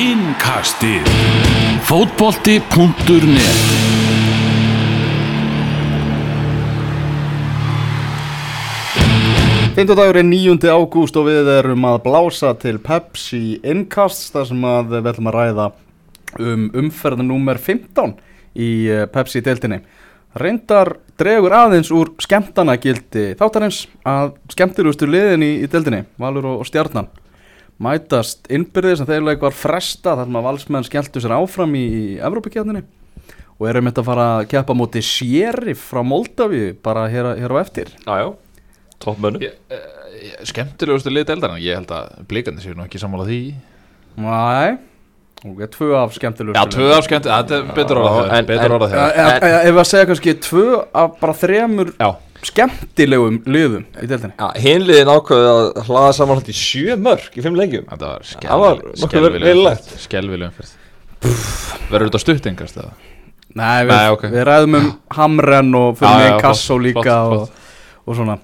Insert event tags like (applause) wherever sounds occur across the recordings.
Innkastið Fótbolti.net Fymtudagur er 9. ágúst og við erum að blása til Pepsi Innkast þar sem að við ætlum að ræða um umferðin nummer 15 í eh, Pepsi deildinni. Reyndar dregur aðeins úr skemmtana gildi þáttarins að skemmtilegustu liðin í, í deildinni, Valur og, og Stjarnan. Mætast innbyrðið sem þeirleik var fresta þar sem að valsmenn skemmtu sér áfram í, í Evrópakjarninni og erum þetta að fara að keppa móti Sheriff frá Moldavíu bara hér, hér á eftir. Jájá, toppmönnum Ég- eh, Skemmtilegustu lið deildarinn Ég held að blikandi séu nú ekki sammála því. Næ, ok, tvö af skemmtilegustu Já, tvö af skemmti, þetta er betur orðað en- en- Ef við að segja kannski tvö af bara þremur Já, skemmtilegum liðum í deildinni. Já, hinliðin ákveði að hlaða saman hætti sjö mörg í fimm leikjum. Þetta var Það var nokkuð vel- vel lagt. Skelvileg umferð. Verður þetta stuttengast eða? Nei, við, Nei, ok. við ræðum um Hamren og fyrir mig já, Kassó flott, líka flott, og, og svona.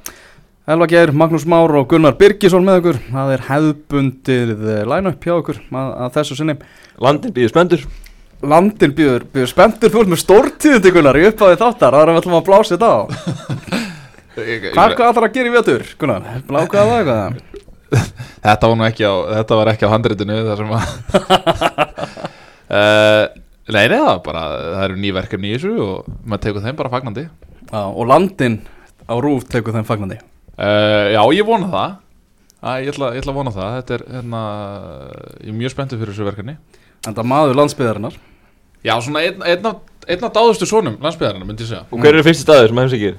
Elva Geir, Magnús Már og Gunnar Birgisson með okkur. Það er hefðbundið line-up hjá okkur að, að þessu sinni. Landin býður spendur Landin býður, býður spenntur. Þú ert með stórtíðundi Gunnar í uppáði þáttar. Það er að við ætlum að blása þetta á (laughs) Hvað hvað ætlar að gera í vetur, Gunnar? Blákaða það eitthvað? (laughs) Þetta var nú ekki á Þetta var ekki á handritinu Það sem að uh, (laughs) Nei, nei, það bara Það eru ný verkefni í þessu Og maður tekur þeim bara fagnandi. Já, og Landin á Rúf tekur þeim fagnandi. Uh, Já, ég vona það. Æ, ég, ætla, ég ætla að vona það. Þetta er hérna Ég er mjög spenntur fyrir þessu verkefni. En það maður landsbyðarinnar Já, svona einn, einn, af, einn af dáðustu sonum landsbyðarinn, myndi ég segja. Og hver eru fyrsti staður sem heimsækir?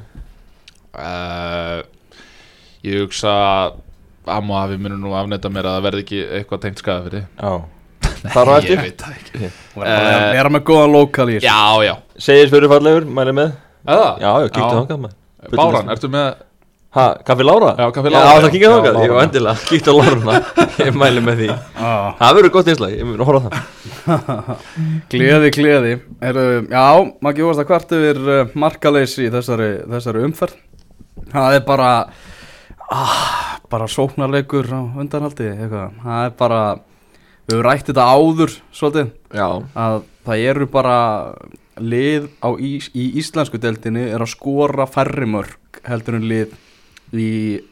Uh, Ég hugsa að Amma og afi munum nú afnæta mér að það verði ekki eitthvað tengt skaða fyrir Já Þar á (laughs) Ég veit það ekki. Bara Eh, að vera með góðan lokal í þessu. Já, já. Segir fyrir fallegur, mæli með. Eða? Já, já, kíktu þangað maður. Báran, ertu með Ha, kaffi Lára? Já, kaffi Já, Lára, það já. þangað, Já, ég var Lára. endilega. Kíktu á Láruna, (laughs) ég mæli með því. Já, Það verður gott einslag, ég mun að horfa það. (laughs) Gleði, gleði. Er, Já, maður ekki Það er bara ah, bara sóknarleikur á undanhaldi eitthvað. það er bara við höfum rætt þetta áður svolítið. Já. Að það eru bara lið á ís, í íslensku deildinni er að skora færri mörg heldur en lið í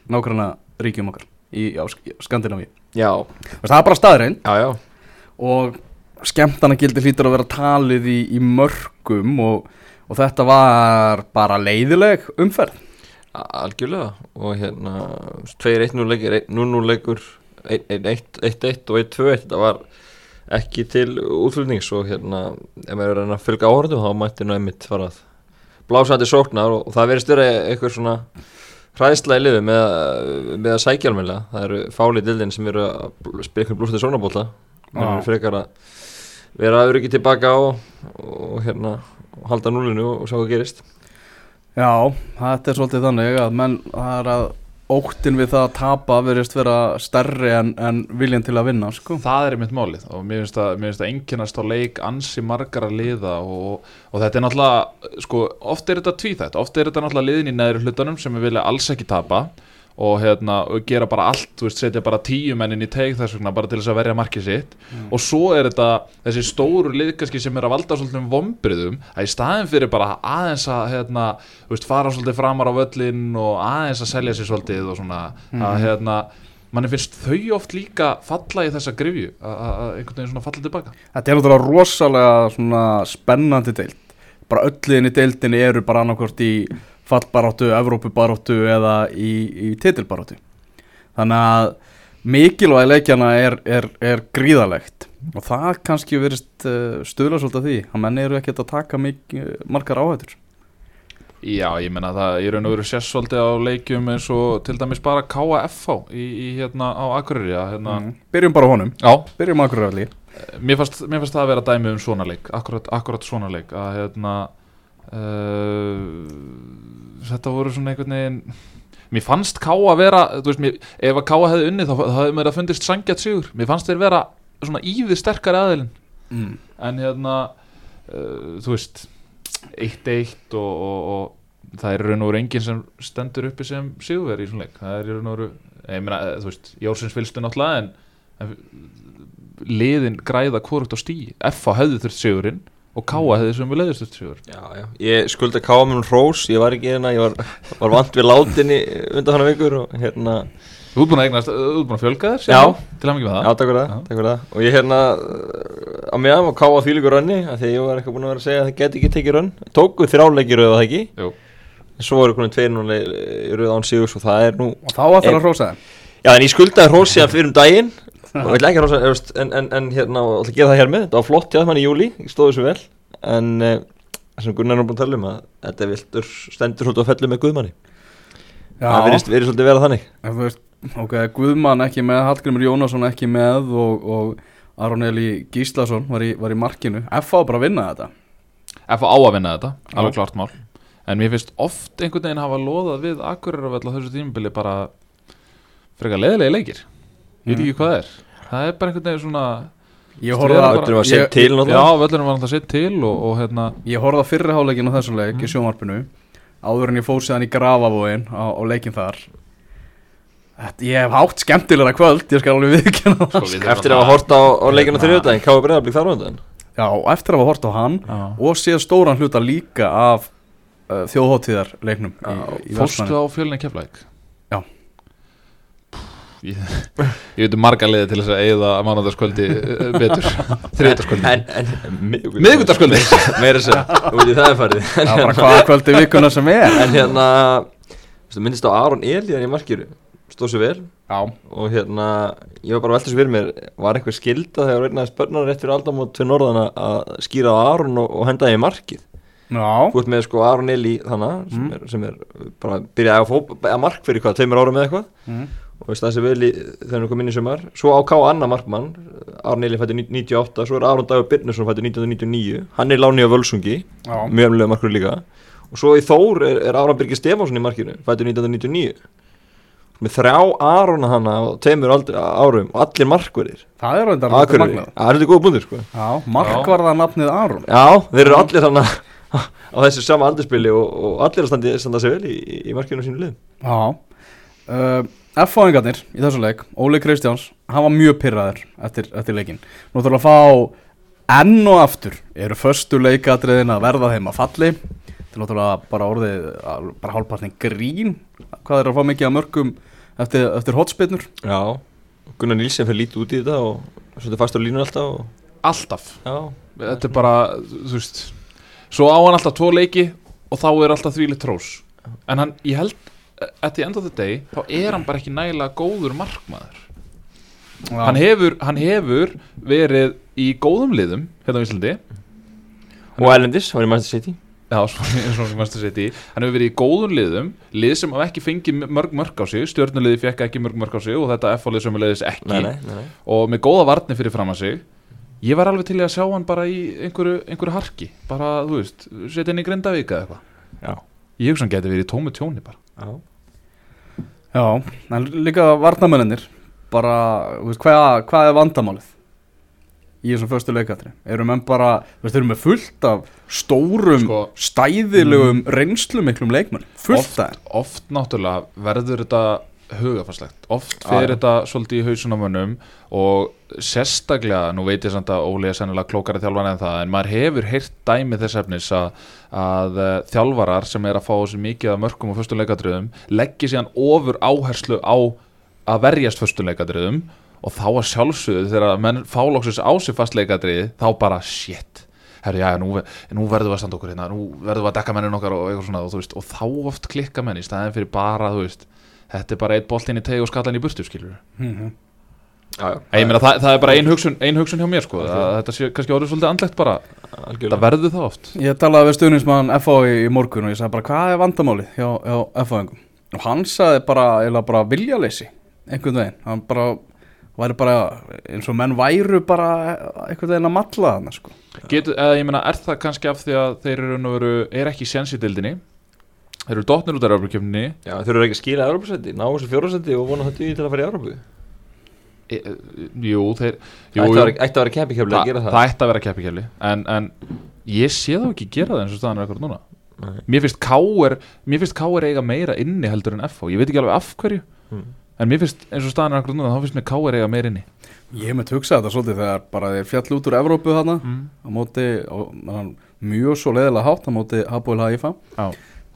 nákvæmna ríkjum okkar í, á Sk- Skandinavíu. Það er bara staðrein já, já. Og skemmtana gildi hlýtur að vera talið í, í mörgum og, og þetta var bara leiðileg umferð Algjörlega og hérna 2-1-0 leikir, 0-0 leikur 1-1 og 1-2 þetta var ekki til útflutnings og hérna ef maður er að fylgja áhörðu þá mætti nú einmitt fara að blásandi sóknar og, og það verið styrra eitthvað svona hræðsla í liðu með, með að sækja almennilega. Það eru fálið dildin sem eru að spila eitthvað blústið sóknarbólta maður Já. eru frekar að vera öryggi tilbaka og, og hérna og halda núlinu og sjá hvað gerist Já, þetta er svolítið þannig að menn, það er að óttin við það að tapa verðist vera stærri en, en viljan til að vinna sko. Það er mitt málið og mér finnst að, að einkennast á leik ansi margar að liða og, og þetta er náttúrulega, sko, oft er þetta tvíþætt, oft er þetta náttúrulega liðin í neðri hlutunum sem við vilja alls ekki tapa og hérna, og gera bara allt, veist, setja bara tíu mennin í teig þess vegna bara til þess að verja markið sitt. Og svo er þetta þessi stóru lið kannski sem er að valda svolítið um vombriðum, að í staðin fyrir bara aðeins að, hérna, veist, fara svolítið framar á völlin og aðeins að selja sér svolítið og svona, að hérna manni finnst þau oft líka falla í þessa grifju að einhvern veginn svona falla tilbaka. Þetta er náttúrulega rosalega svona spennandi deild. Bara ölliðin í deildinni eru bara annarkvort í fallbaráttu, Evrópubaráttu eða í, í titilbaráttu. Þannig að mikilvæg leikjana er, er, er gríðalegt og það kannski verist uh, stuðla svolítið að því að menn eru ekkert að taka mik margar áhættur. Já, ég menna það, ég raun og veru sérst svolítið á leikjum eins og til dæmis bara KFH í, í hérna á Akureyri að, hérna, mm. Byrjum bara honum, Já, byrjum okkur allir. Mér fannst það að vera dæmi um svona leik akkurat, akkurat svona leik að hérna uh, þetta voru svona einhvern veginn mér fannst Ká að vera þú veist, mér, ef að Ká hefði unnið þá, þá hefði mér að fundist sangjart sigur. Mér fannst þeir vera svona ívið sterkari aðilinn. Mm. en hérna uh, þú veist 1-1 og, og, og það er í raun og veru enginn sem stendur uppi sem sigurveri í svona leik. Það er í raun og veru ég meina, eh, þú veist, Jórsins fylgstu náttúrulega en, en liðin græða hvort á stíi F hefði þurft sigurinn og K hefði sem við leiðist þurft sigur Já, já, ég skulda káa mér um hrós, ég var ekki hérna, ég var, var vant við látinni undan hana vikur og hérna, Þú ert búin að eignast, þú ert búin að fjölga þér Já. Til að mikið með já, það takk fyrir það, Já. takk fyrir það. Og ég hérna, á meðan var káa þvílíkur rönni, af því að ég var eitthvað búin að vera að segja að það geti ekki tekið rönn, tóku þrjáleikir rauða það ekki, Jú. en svo voru konið tveir núna í rauða án Sigurs og það er nú, Og þá ætlar En- að hrósa þeim já en ég skuldaði hrós síðan fyrir um daginn og ég vil ekki veist, en, en, en hérna, og ætla að gera það hér með, þetta var flott hjá þeim hann í júli, ég stóði svo vel, en það sem Gunnar er búin að tala um að þetta viltur stendur svolítið að fellu með Guðmanni. Það virðist verið svolítið vera þannig. En þú veist, ok, Guðmann ekki með, Hallgrimur Jónasson ekki með og, og Aron Eli Gíslason var í, var í markinu. F á bara að vinna þetta. F á að vinna þetta, Já. alveg klart mál. En mér finnst oft einhvern veginn hafa loðað við Akureyravöll á þessu tímabili bara frekar leðilegi leikir. Ég veit ekki hvað það er Það er bara einhvern veginn svona Ég bara- Völlurinn var sett til Já, náttúrulega völlurinn var alltaf sitt til og, og hérna Ég horfði að fyrri háleikin á þessum leik Mm. í sjónvarpinu áður en ég fór séðan í Grafavóin á, á leikin þar Þetta, Ég hef hátt skemmtilega kvöld, ég skal alveg viðkjanna sko, Eftir að hafa hort á, á leikinu þriðjudaginn, Káa Breiðablík þar á undan Já, eftir að hafa hort á hann Já. og séð stóran hluta líka af uh, þjóðhóttíðar leiknum í, í Fórstu á fjölinni keflæk? Ég, ég veit um marga liði til þess að eigða eh, betur. Þriðdagskvöldi En, en Miðvikudagskvöldi. Meira sér, þú veit það er farið. Það er bara hvaða kvöldi vikuna sem er. En hérna, minnist á Aron Elíðan í markiru Stóð sér vel. Já, Og hérna, ég var bara að velta sér fyrir mér Var eitthvað skilda þegar reynaði spörnar rétt fyrir aldamót til norðan að- að skýra á Aron og, og henda það í markið? Já, Þú ert með sko Aron Eli þannig sem, Mm. er, sem er bara byrjaði að, að mark fyrir hvað, tveimur ára með eitthvað. Mm. Og veist það sé vel í kom inn í sumar. Svo á K. Anna Markmann Aron Eli fætti 98, svo er Aron Dagur Birnesson fætti 1999, hann er láni á Völsungi já. mjög ömlega markur líka. Og svo í Þór er, er Aron Birgir Stefánsson í markinu fætti 1999 með þrjá Arona hana tveimur aldri, árum og allir markverðir Það er Akureyri, magnað. það er þetta góð búndur sko. Markvarða nafnið Aron. Já, þeir eru allir hana á þessu sama aldurspili og, og allir að standa, sig vel í, í, markinu sínu lið Já. Uh, F-fáingarnir í þessu leik Óli Kristjáns, hann var mjög pyrraður eftir, eftir leikin Nú þurfum að fá enn og aftur eru föstu leikatriðin að verða þeim að falli. Til náttúrulega bara orðið bara hálfpartin grín hvað er að fá mikið að mörgum eftir, eftir hotspinnur já, Gunnar Nílsen fyrir lítið út í þetta og svolítið fast á línu alltaf og, Alltaf. Já, Þetta er bara, þú veist Svo á hann alltaf tvo leiki og þá er alltaf þvílitt trós. En hann, ég held at the end of the day þá er hann bara ekki nægilega góður markmaður. Hann hefur, hann hefur verið í góðum liðum hérna á Íslandi. Og Erlendis, var í Manchester City. Já, svona (laughs) eins og Manchester City. Hann hefur verið í góðum liðum Lið sem hafa ekki fengið mörg mörg á sig Stjörnuliði fekk ekki mörg mörg á sig Og þetta F-lið sem leiðis ekki. Nei, nei, nei. Og með góða varni fyrir fram að sig. Ég var alveg til í að sjá hann bara í einhverju, einhverju harki. Bara, þú veist, setja inn í Grindavík eða eitthvað. Ég hugsa hann geti verið í tómu tjóni bara Já. Já, en líka varnamennir bara, þú veist, hvað, hvað er vandamálið í þessum föstu leikatri? Eru menn bara, þú veist, þeir eru með fullt af stórum, Sko- stæðilegum reynslumiklum leikmenn, fullt oft, af oft náttúrulega verður þetta hugafastlegt Oft Já, já. þetta svolítið í hausun á mönnum Og sérstaklega, nú veit ég samt að Óli er sennilega klókara þjálfari en það En maður hefur heyrt dæmi þess efnis að, að uh, þjálfarar sem er að fá þessi mikið af mörgum og föstum leikadröðum Leggi síðan ofur áherslu á að verjast föstum leikadröðum Og þá að sjálfsögðu þegar menn fálóksis á sig fast leikadröði Þá bara shit herri, já, nú, nú verðum við að standa okkur hérna, nú verðum við að dekka mennin okkar og eitthvað svona og, veist, og þá oft klikka menn í staðin fyrir bara, þú veist, þetta er bara eitt boltinn í teg og skallan í burtu, skilur mm Já, já. ég meina, það, það er bara ein hugsun, ein hugsun hjá mér, sko, að þetta sé kannski orðið svolítið andlegt bara, Algjörlega. verður það oft. Ég talaði við stuðnismann FH í, í morgun og ég sagði bara hvað er vandamálið hjá, hjá FH-engum og hann sagði bara, eða bara viljaleysi einhvern veginn, hann bara væri bara eins og menn væru bara einhvern veginn að matla þarna sko. Getur, eða ég meina, er það kannski af því að þeir eru, veru, er ekki dildinni þeir eru dotnir út af Európa-kjöfninni Já, þeir eru ekki að skila Európa-sendi, ná þessu fjórasendi og vona þetta til að fara í Európu e, e, jú, þeir jú, Ætti að jú, vera- ætti að vera keppikefli að gera það það ætti að vera keppikefli en, en ég sé þá ekki gera það eins og staðan er akkur núna Nei. mér finnst K.R. mér finnst K.R. eiga meira inni heldur en F.O. ég veit ekki alveg af hverju Mm. en mér finnst eins og staðan er akkur núna þá finnst mér K.R. eiga meir inni Ég hef með tugsað þetta svolítið þegar bara þeir fjall út úr Evrópu þarna mm. á móti, á, mjög svo leiðilega hátt á móti Hapoel Haifa Já,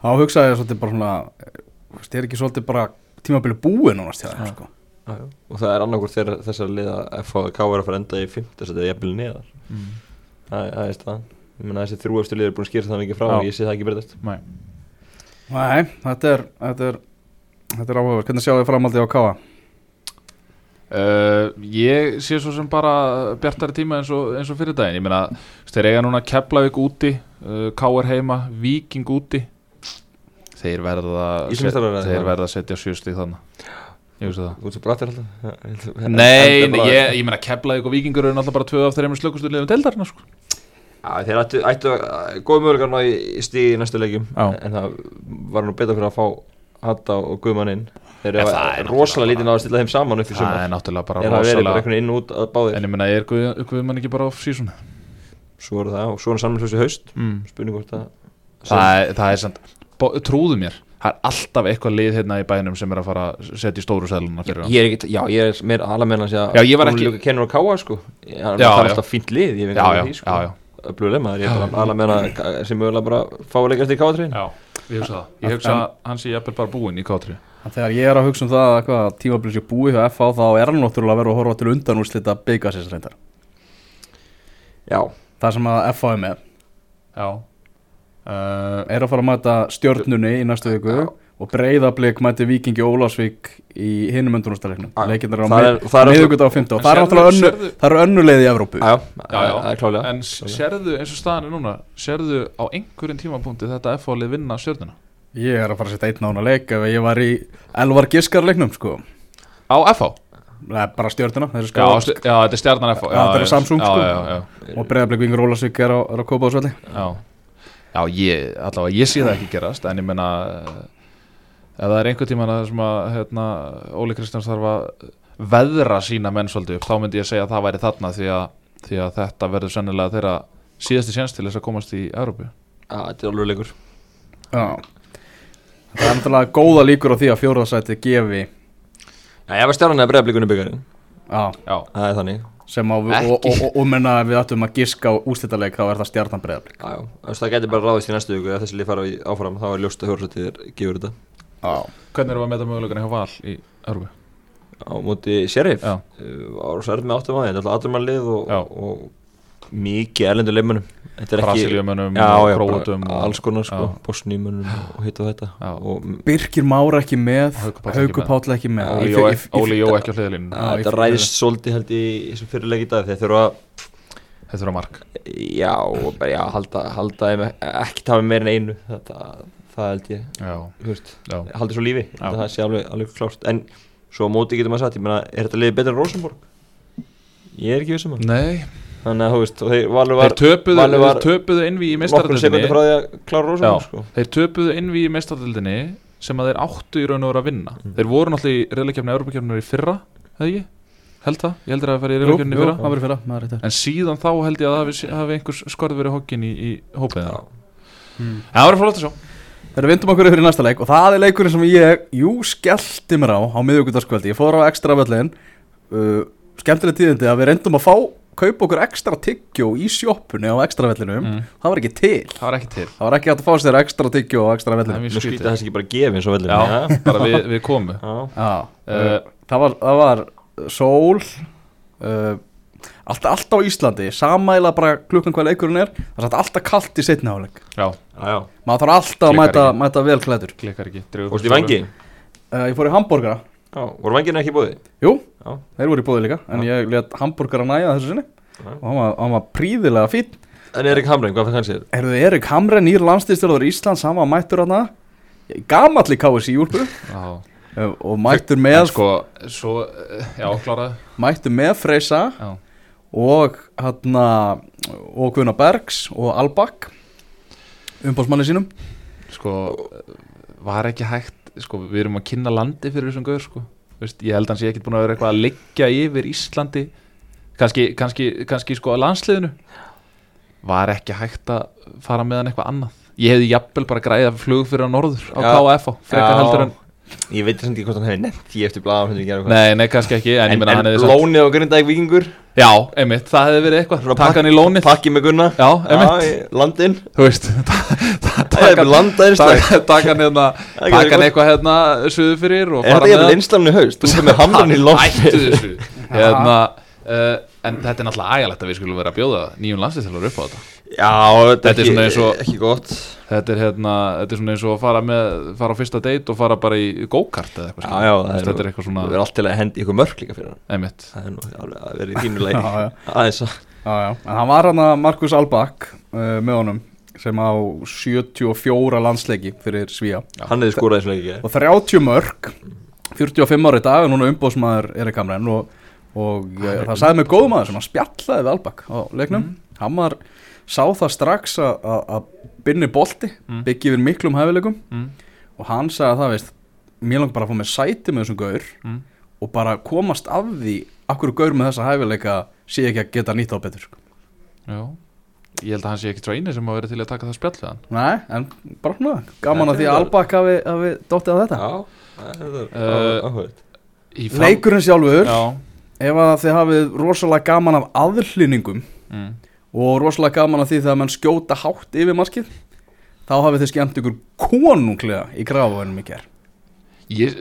þá hugsaði ég svolítið bara svona eh, veist, er ekki svolítið bara tímabili búið núnast hjá þeim sko. Já, og það er annarkur þegar þessar liða FHK er að fara enda í 5. þetta er jafnvel neðar mm. það, það er staðan ég meina þessi þrjú eftir liður er búin að skýra það mikið frá og ég sé það ekki breytast Nei. Nei, þetta er þetta er, þetta er áhugaverð, hvernig sjáum við framaldið á Káa? Uh, ég sé svo sem bara bjartari tíma eins og, eins og fyrir daginn ég veist, þeir eiga núna Keflavík úti uh, K.R. heima, Víking úti þeir verða þeir verða að setja sjöstig þannig ég veist það. Svo brattir alltaf. Nei, ég, ég meina Keflavík og Víkingur eru náttúrulega bara tvö af þeirra með slökustu liðum deildarinn sko. Já, þeir ættu, ættu góð möguleikar ná í í stíð í næstu leikjum. Já. en það var nú betra fyrir að fá Hatta og Guðmann inn. Þeir En eru það er rosalega lítið náðu að stilla þeim saman upp í það sumar er náttúrulega bara er það verið bara einhvern veginn inn út að báðir. En ég meina, er Guð, Guðmann ekki bara off season svo er það og svo er samlins í haust. Mm. spurning hvort að það, er, það er samt, bó- trúðu mér það er alltaf eitthvað lið hérna í bænum sem er að fara að setja í stóru seðluna fyrir hann. Ég er ekki, já, ég er meira alveg með hans að Já, ég var ekki- kennur á káa sko. Já, Já, það er alltaf fínt lið, ég veit ekki því sko. já, já, öfluglega maður, ég er bara alveg með hann sem mögulega bara fá að leikast í káatriðin já, ég hugsa það. Ég hugsa að hann sé jafnvel bara búinn í K3 En Þegar ég er að hugsa um það að eitthvað tímabili sé búið hjá FH þá er hann náttúrulega að vera að horfa til undan úr slita byggasins reyndar. Já, Það sem að FH er með. Já uh, er að fara að mæta stjörnunni í næstu viku Já. og breyðablík mæti Víkingi Ólásvík í hinum undrunarstæðleiknum Já. leikirnir á miðugut á 15 og það er eru önnuleið í Evrópu já, já, Já, já. það klálega en sérðu eins og staðan er núna sérðu á einhverjum tímapunkti þetta F-fálið vinna stjörnuna Ég er að fara að setja einn ána leik ef ég var í Elvar Giskarleiknum sko á F-fá? Nei, bara eru Já, þetta er er Samsung, já, sko. já, já, og breyðablík Vingur Ólásvík er á, á Kópáðsvelli já, já, ég, allavega ég sé það ekki gerast en ég meina eh, ef það er einhver tíma sem að hérna, Óli Kristjáns þarf að veðra sína menn svolítið upp þá myndi ég segja að það væri þarna því að, því að þetta verður sennilega þeirra síðasti séns til þess að komast í Európu já, þetta er alveg leikur. Já. Það er náttúrulega góða líkur á því að fjóraðsæti gefi já, ég var stjarnan eða breyðablikunni byggarinn Já, Já, það er þannig sem á, og, og, og, og menna að við ættum að giska á ústættaleik þá er það stjarnan veist, það getur bara ráðist í næstu viku ef þessi lið fara áfram, þá er ljóst að hjórsættir gefur þetta. Já. Hvernig erum við að meta möguleikana hjá Val í Európu? á móti Sheriff? Já. uh, ára svo erð með áttum aðeins, alltaf mann lið og, og mikið erlendur leimunum þetta er ekki Brasilíumönnum og- alls konar sko, bosníumönnum og hitt og þetta. Og Birgir Mára ekki með Haukur Páll ekki með. Óli Jó ekki- á hliðalínu þetta ræðist svolítið held í þessum fyrirleik í dag. Þeir þurfa Þetta á mark. Já, og bara, já, halda, halda ekki tafa meir en einu. Þetta, það held ég, Já, þú veist já, haldi svo lífi, það sé alveg, alveg klárt. En svo á móti getur maður sagt, ég meina er þetta liðið betur en Rosenborg? ég er ekki vissum að Nei, þannig að þú veist, og þeir þeir var töpuðu, töpuðu innví í að Rosenborg sko. Þeir töpuðu innví í mestardildinni sem að þeir áttu í raun og vera að vinna Mm. Þeir voru náttúrulega í reyðleikjafni Európa-kjafni í fyrra, hefði ekki? Held það, ég heldur að það færi í Jú, reyðleikjafni í jú, fyrra það var í fyrra. En síðan þá held ég að það hafi, hafi einhvers skorð verið hokkin í, í hópið Já. þeirra. En það var flott að sjá Þegar við vindum okkur yfir í næsta leik og það er leikurinn sem ég, jú, skellti mér á á miðvíkudarskvöldi, ég fór á ekstra völlin uh, skemmtileg tíðindi að við reyndum að fá kaupa okkur ekstra tyggjó í sjoppunni á ekstra vellinum Mm. það var ekki til, Það var ekki til. Það var ekki hægt að fá sér ekstra tyggjó á ekstra Það er vellinum skrítið. að þessi ekki bara gefi eins og vellum Já, bara við, við komu. Eh, uh, það, var, það var sól uh, allt, allt á Íslandi samæla bara klukkan hvað leikurinn er það er alltaf kalt í setni áleik Já, já, já, maður þarf alltaf að mæta, mæta vel klæður klikkar ekki. Dregur fórst í vangi uh, ég fór í hambúrgara já, voru vangina ekki búið Jú, Já. þeir voru í bóði líka En ég let hambúrgara næja þessu sinni. Já. Og hann var, hann var príðilega fín en Erik Hamren, hvað fyrir hann sér? Erðu Erik Hamre, nýr landstýrstjálfur Íslands Hann var mættur hann Gamalli KSI úlpu. Já, uh, Og mættur en með sko, svo, eh, já, kláraði Mættur með Freysa Já, Og hann Og Guðna Bergs Og Albak Umbásmanni sínum. Sko, var ekki hægt Sko, við erum að kynna landi fyrir þessum gauður, sko Veist, ég held að hann sé ekkert búin að vera eitthvað að liggja yfir Íslandi. Kannski, kannski, kannski sko að landsliðinu. Var ekki hægt að fara með hann eitthvað annað? Ég hefði jafnvel bara græða flug fyrir að norður á. KF frekar heldur en ég veit samt ekki hvort hann hefði nefnt ég eftir blaðan Nei, nei, kannski ekki En, en, en hefði lónið og grindaði vikingur Já, einmitt, það hefði verið eitthvað. Takk hann í lónið. Pakki með gunna? Já, einmitt. landinn. Þú veist (laughs) það er bara landaðir slag Takk hann hérna (laughs) Það Takk getur hann gott. eitthvað hérna Suðu fyrir ég með vel einslamni haust? Þú sem er hamran í Hættu landinn þessu. (laughs) Hérna uh, En þetta er náttúrulega ægalegt að við skulum vera að bjóða nýjum landslýstilur upp á þetta. Já þetta er er svona ekki, og- ekki gott. Þetta er hérna, þetta er svona eins og að fara með fara á fyrsta date og fara bara í go-kart eða eitthvað já skilur. já veist, Þetta er eitthvað svona það er allt til að hendi ykkur mörk líka fyrir hann. Einmitt. Það er nú alveg að vera í (laughs) Já, já. aðeins að Já, já, en hann var hann að Markus Albak uh, með honum sem á 74 landsleiki fyrir Svíja hann hefði skorað þessu leik ekki og 30 mörg 45 ári í dag og núna umbóðsmaður Erik Hamren og, og uh, það sagði mig góðum sem hann spjallaði við Albak á leiknum hann var, sá það strax að- binni bolti Mm. byggja yfir miklum hæfileikum mm. og hann sagði að það veist mér langar bara að fá mér sæti með þessum gaur Mm. og bara komast af því akkur gaur með þessa hæfileika sé ekki að geta nýtt á betur sko. Já Ég held að hann sé ekki træni sem að vera til að taka það spjall við hann Nei, en bara svona gaman Þetta að því að. Albak hafi, hafi dottið á þetta já það Eh, er Í fram- Leikurinn sjálfur, Já ef að þið hafið rosalega gaman af aðhlýningum mm. og rosalega gaman af því þegar mann skjóta hátt yfir markið þá hafið þið skemmt ykkur konunglega í grafunum í ger ég,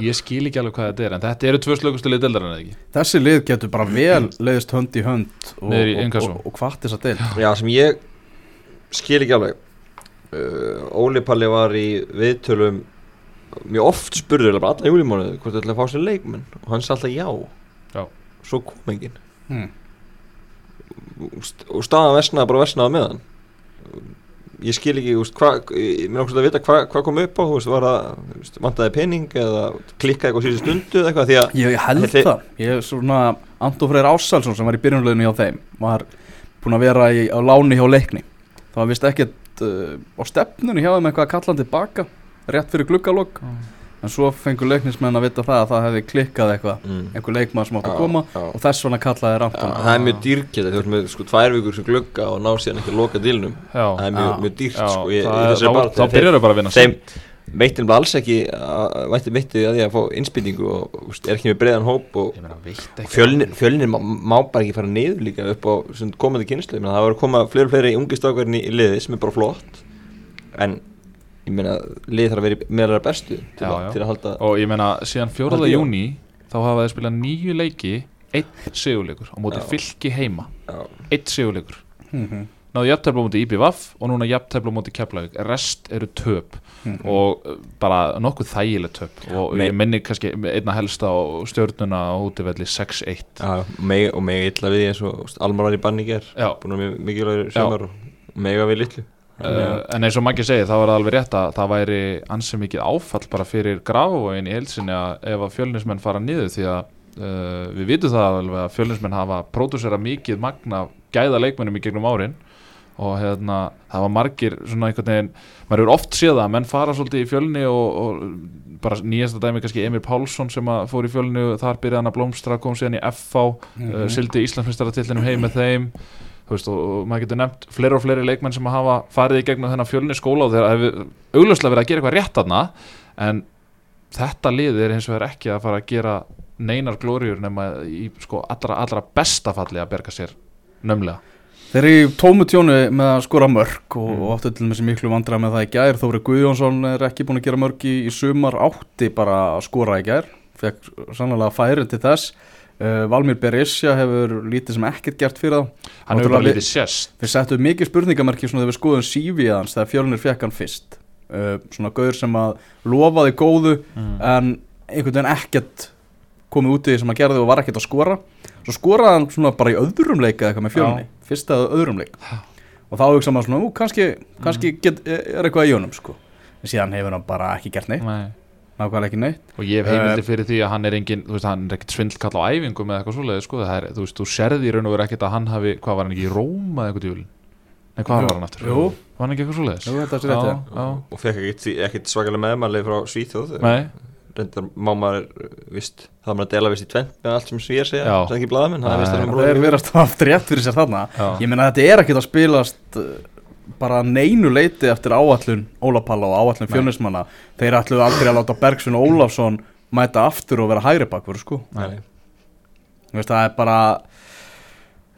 ég skil ekki alveg hvað þetta er En þetta eru tvö slökustu lið deildarinn eða ekki? Þessi lið getur bara vel leiðist hönd í hönd og, í og, og, og hvart þess að deil já sem ég skil ekki alveg. Uh, Óli Palli var í viðtölum mjög oft spurður eða bara alla júlimónuð hvort það ætla að fá sér leikmenn? Og hann sagði alltaf Já. Svo kom enginn. Hmm. og st- og staðan versnaði bara versnaði með hann. Ég skil ekki úst, hva, ég mér okkur að vita hvað hva kom upp á veist, var það vantaði pening eða klikkaði eitthvað síðustu stundu eða eitthvað því að Ég held Þi- það. Ég er svona Anton Freyr Ássalsson sem var í byrjunleginu hjá þeim var búinn að vera í, á láni hjá leikni. Það var vist ekkert uh, á stefnunni hjá þeim eitthvað að kalla hann tilbaka rétt fyrir gluggalokk en svo fengur leiknismenn að vita það að það hefði klikkað eitthvað. Mm. einhver leikmann sem átti Já, að koma já. og þess vegna kallaði Já, Anton það er mjög dýrkjöld þú veist með sko tvær vikur sem glugga og ná síðan ekki að loka dílnum það er mjög, mjög dýrt sko, það þá- byrjar það bara að vinna þeim veitin bara alls ekki að- vætti mittið að því að fá innspýtingu og úst, er ekki með breiðan hóp og Ég meina, veitt og ekki fjölnir, fjölnir má, má bara ekki fara niður líka upp á sem komandi kynslu Ég meina, það var að koma fleiri og fleiri ungi í, í liði sem er bara flott en ég meina liðið þarf að vera meðal þeirra bestu til, Já, að, já. til að halda Og ég meina, síðan 4. Haldi jól. júni Þá hafa þeir spilað nýju leiki Eitt sigurleikur á móti Já. fylki heima já, Eitt sigurleikur Mhm. Náðu jafntefla á móti IBVF og núna jafntefla á móti Keflavík Rest eru töp Mhm. og uh, bara nokkuð þægileg töp og Nei. ég minni kannski einna helsta á stjórnuna á útivelli 6-1 já, og og mega illa við því eins og Almar var í banni ger búin að mjög mikilvægur semar og mega við litlu Uh, en eins og Maggi segir, þá var það alveg rétt að það væri ansi mikið áfall bara fyrir grafavógin í heilsinni að ef að fjölnismenn fara niður því að uh, við vitum það alveg að fjölnismenn hafa pródúsera mikið magna gæða leikmennum í gegnum árin og hérna, það var margir svona einhvern veginn, maður eru oft séð að menn fara svolítið í fjölni og, og bara nýjasta dæmi kannski Emil Pálsson sem fór í fjölni og þar byrjaði hann að blómstra kom síðan í FV, Mhm. uh, sildi Íslandsmyndstaratitlunum heim með þeim veist, og, maður getur nefnt fleiri og fleiri leikmenn sem hafa farið í gegnum þennan fjölni skóla og þeir hefur augljóslega verið að gera eitthvað rétt aðna en þetta lið er eins og er ekki að fara að gera neinar glóriur nema í sko allra, allra besta falli að berga sér nömlega Þeir eru í tómu tjónu með að skora mörg og, Mm. og áttu til með sem miklu vandra með það í gær. Þóri Guðjónsson er ekki búin að gera mörg í, í sumar átti bara að skora í gær fekk sannlega færi til þess uh, Valmir Berisja hefur lítið sem ekkert gert fyrir það hann hefur litið sérst Við settum mikið spurningamerki svona þegar við skoðum CV hans þegar fjölnir fekk hann fyrst. Uh, svona gauður sem að lofaði góðu mm. en einhvern veginn ekkert komið út í því sem hann gerði og var ekkert að skora. Svo skoraði hann svona bara í öðrum leik eða eitthvað með fjölni, fyrsta eða öðrum leik. Og þá hugsa maður svona, ú, kannski, kannski get, er eitthvað í honum sko. En síðan hefur hann bara ekki gert neitt. Nei. Nákvæmlega ekki neitt og ég hef heimildi fyrir því að hann er engin þú veist, hann er ekkert svindlkall á æfingum eða eitthvað svoleiði sko, það er, þú veist, þú serði í raun og verið ekkert að hann hafi, hvað var hann ekki í Róma eða eitthvað djúlin Nei, hvað Jú. var hann aftur? Jú. Var hann ekki eitthvað svoleiðis? Jú, þetta er já. já. og fekk ekkit, ekkit svakalega meðmæli frá Svíþjóð Nei, reyndar má maður vist, það maður að dela vist í tvent með allt sem svíjar segja Já. sem ekki blaðamenn það er er verið að hafa rétt fyrir sér þarna já. ég meina þetta er ekkert að spilast uh, bara neinu leiti eftir áallun Ólapalla og áallun Nei. fjónismanna þeir ætluðu aldrei að láta Bergson og Ólafsson mæta aftur og vera hægri bakkur sko. Nei. Veist, það er bara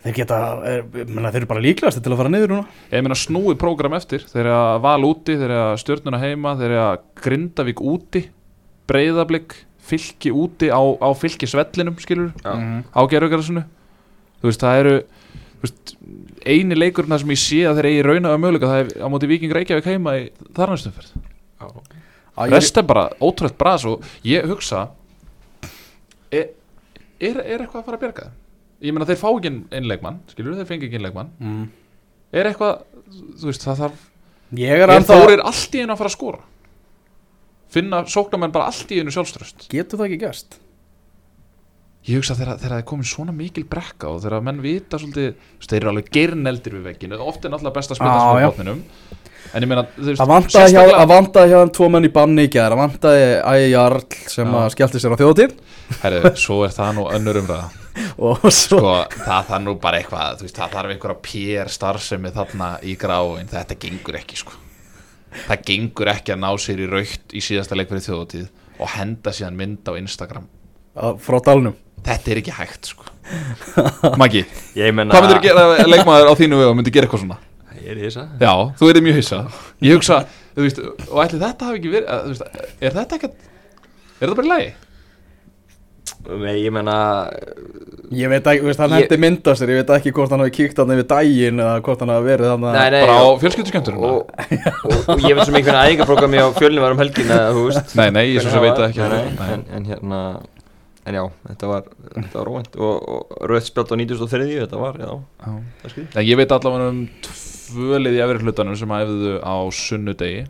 þeir geta, er, menna, þeir eru bara líklegast til að fara niður núna Ég meina snúið prógram eftir Þeir eru að val úti, þeir eru að stjörnuna heima Þeir eru að Grindavík úti Breiðablик, fylki úti á, á fylkisvellinum skilur Já. á gerðugarðsunu Þú veist, það eru eini leikurinn þar sem ég sé að þeir eigi rauna að möguleika það er á móti Víking Reykjavík heima í þarnastumferð Já. Á, ég- Rest er bara ótrúlega bras og ég hugsa er, er, er eitthvað að fara að bjerga þeim? Ég meina þeir fá ekki innleikmann skilur þeir fengi ekki innleikmann mm. er eitthvað, þú veist, það þarf Ég er er ennþá Þórir allt í einu að fara að skora finna sóknarmenn bara allt í einu sjálfströst Getur það ekki gerst? Ég hugsa þegar, það er komin svona mikil brekka og þegar menn vita svolítið þeir eru alveg geirneldir við vegginu ofta er náttúrulega best að smá já. botninum. En ég meina Það vantaði hjá, þeim tvo menn í banni í gæðar Það vantaði Ægi Jarl sem að skellti sér á þjóðatíð Herri, svo er það nú önnur umræða. (laughs) Og svo sko, það þarf nú bara eitthvað veist, það þarf einhverja pér starfsemi þarna í gráin, þetta gengur ekki sko. það gengur ekki að ná sér í raukt í síðasta leik fyrir þjóðatíð og henda síðan mynd á Instagram. Frá dalnum þetta er ekki hægt sko. Maggi, Ég menna hvað myndir gera leikmaður á þínu vegu myndir gera eitthvað svona Ég er í þessa já, þú erið mjög hissa ég hugsa, þú veist, og ætli þetta hafi ekki verið þú veist, er þetta ekki er þetta bara í lagi? Nei, ég menna Ég veit ekki, þú veist, hann Ég- hendi mynd á sér Ég veit ekki hvort hann hafi kíkt hann yfir daginn Eða hvort hann hafi verið hann Nei, nei bara á og- fjölskylduskjöndurinn og, og, og ég veit sem einhvern æðingaprógrami á fjölni var um helgina þú veist Nei, nei, ég svo sem veit ekki. nei, Nei. en, en hérna en já, þetta var, þetta var óvænt. Og, og rauðt spjátt á 93 þetta var, já, Já. það er skrið Nei, ég veit allavega um tvölið í efri hlutanum sem æfðu á sunnudegi.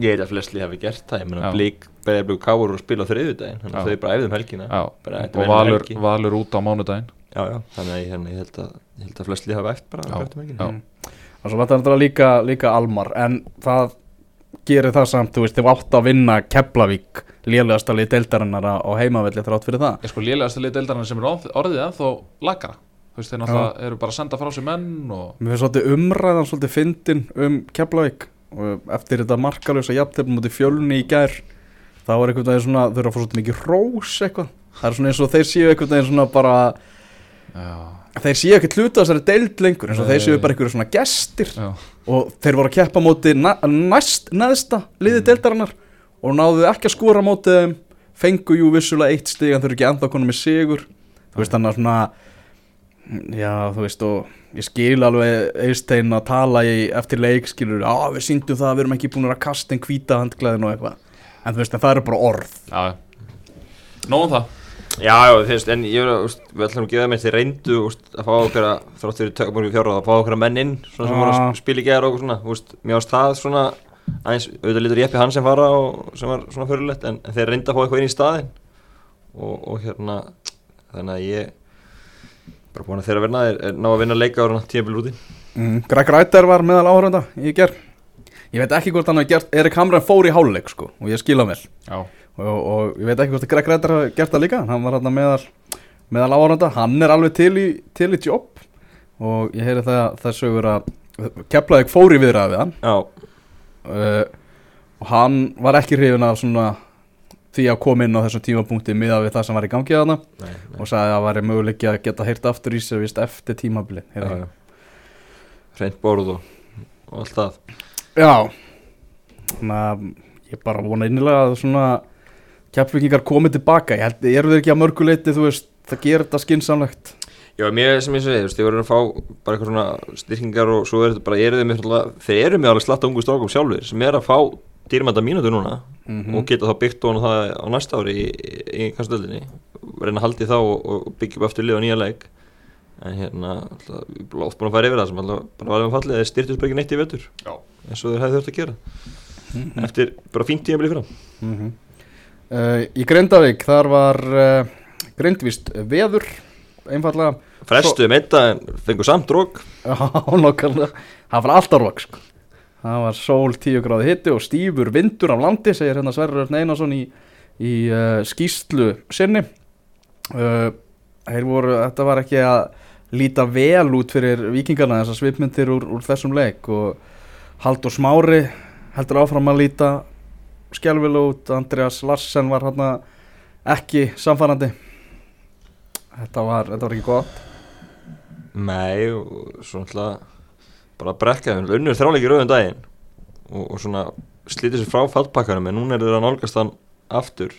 Ég veit að flestli hafi gert það, ég meina blík beðið blík káur og spila á þriðjudaginn. Þannig að þau bara æfðum helgina. Já, Bara þetta og valur, helgi. valur út á mánudaginn. Já, já, þannig að ég, hérna, ég held að ég held að flestli hafi eftir bara Já, eftir helgina. já. Og svo hann líka, líka Almar. En það gerir það samt Þú veist, þið átt að vinna Keflavík Lélegasta lið deildarinnar á heimavelli Þrátt fyrir það. Ég sko lélegasta lið deildarinn sem er orð- orðið ennþá lagara Þú veist, þeir náttúrulega eru bara að senda frá sér menn og Mér finnst svolítið umræðan svolítið fyndin um Keflavík. Og eftir þetta markalösa jafntefn mútið fjölni í gær þá er einhvern veginn svona, þau eru að fá svolítið mikið rós eitthvað, það er svona eins og þeir séu einhvern veginn svona bara, Já, þeir séu ekkert hluta þessari deild lengur eins og þeir séu bara einhverju svona gestir. Já, og þeir voru að keppa móti næst neðsta liði deildarinnar og náðu ekki að skora móti þeim. Fengu jú vissulega eitt stig en þau eru ekki ennþá konum með sigur. Þú veist þannig að svona já þú veist og ég skil alveg Eistein að tala í, eftir leik skilur, á við síndum það að við erum ekki búin að kasta einn hvíta handklæðin og eitthvað. En þú veist en það eru bara orð. Já. Nóðum það Já, já, þú veist, en ég verður, úst, við ætlum að gefa með þeir reyndu úst, að fá okkur að, þrátt fyrir tökumur í fjára, að fá okkur að menn inn, svona sem voru að spila í gæðar og svona, úst, mér ást það svona, aðeins, auðvitað lítur Jeppi Hansen fara og sem var svona fyrirlegt, en, en þeir reyndu að fá eitthvað inn í staðinn. Og, og hérna, þannig að ég, bara búin að þeirra verna, er, er ná að vinna leika ára tímabil úti. mm, Greg Rættar var meðal áhörunda í ger ég veit ekki hvort hann hafi gert Erik Hamran fór í háluleik sko og ég skila vel. Já, og, og ég veit ekki hvort að Greg Rættar hafi gert það líka hann var hann meðal, meðal áhörunda hann er alveg til í, til í jobb og ég heyri það, sögur að Keflavík fór í viðræði við hann. Uh, og hann var ekki hrifin svona því að koma inn á þessum tímapunkti miðað við það sem var í gangi að nei, og sagði að það væri möguleiki að geta heyrt aftur í sig vist eftir tímabili hreint borð og, og allt það. Já. Þannig að ég bara vona innilega að svona kjapfingingar komið tilbaka. Ég held, eru þeir ekki að mörguleiti þú veist, það gerir þetta skinsamlegt Já, mér sem ég segi, þú veist, ég verður að fá bara eitthvað svona styrkingar og svo er þetta bara, eru þeir með, þeir eru með alveg slatta ungu strákum sjálfur sem er að fá dýrmænta mínútur núna Mhm. og geta þá byggt á það á næsta ári í, í, í kastöldinni. Reyna að haldi þá og, og byggja upp aftur lið og nýja leik. En hérna, alltaf, við erum oft búin að fara yfir það sem alltaf bara varum fallið, þeir styrtist uh, Í Grindavík þar var uh, grindvist veður einfallega frestuðum þetta en fengur samt rók Já, (laughs) nokkarlega Það var alltaf rók sko. Það var sól 10 gráði hitti og stífur vindur af landi segir hérna Sverrir Örn Einarsson í, í uh, skýslu sinni. Voru, þetta var ekki að líta vel út fyrir vikingarna þessar svipmyndir úr, úr þessum leik og Haldur Smári heldur áfram að líta skjálfil út, Andreas Larsen var hérna ekki samfærandi þetta var, þetta var ekki gott. Nei, og svo náttúrulega bara brekkaði, unnur þráleiki rauðan daginn og, og svona slítið sér frá fallpakkanum en núna er þeirra nálgast hann aftur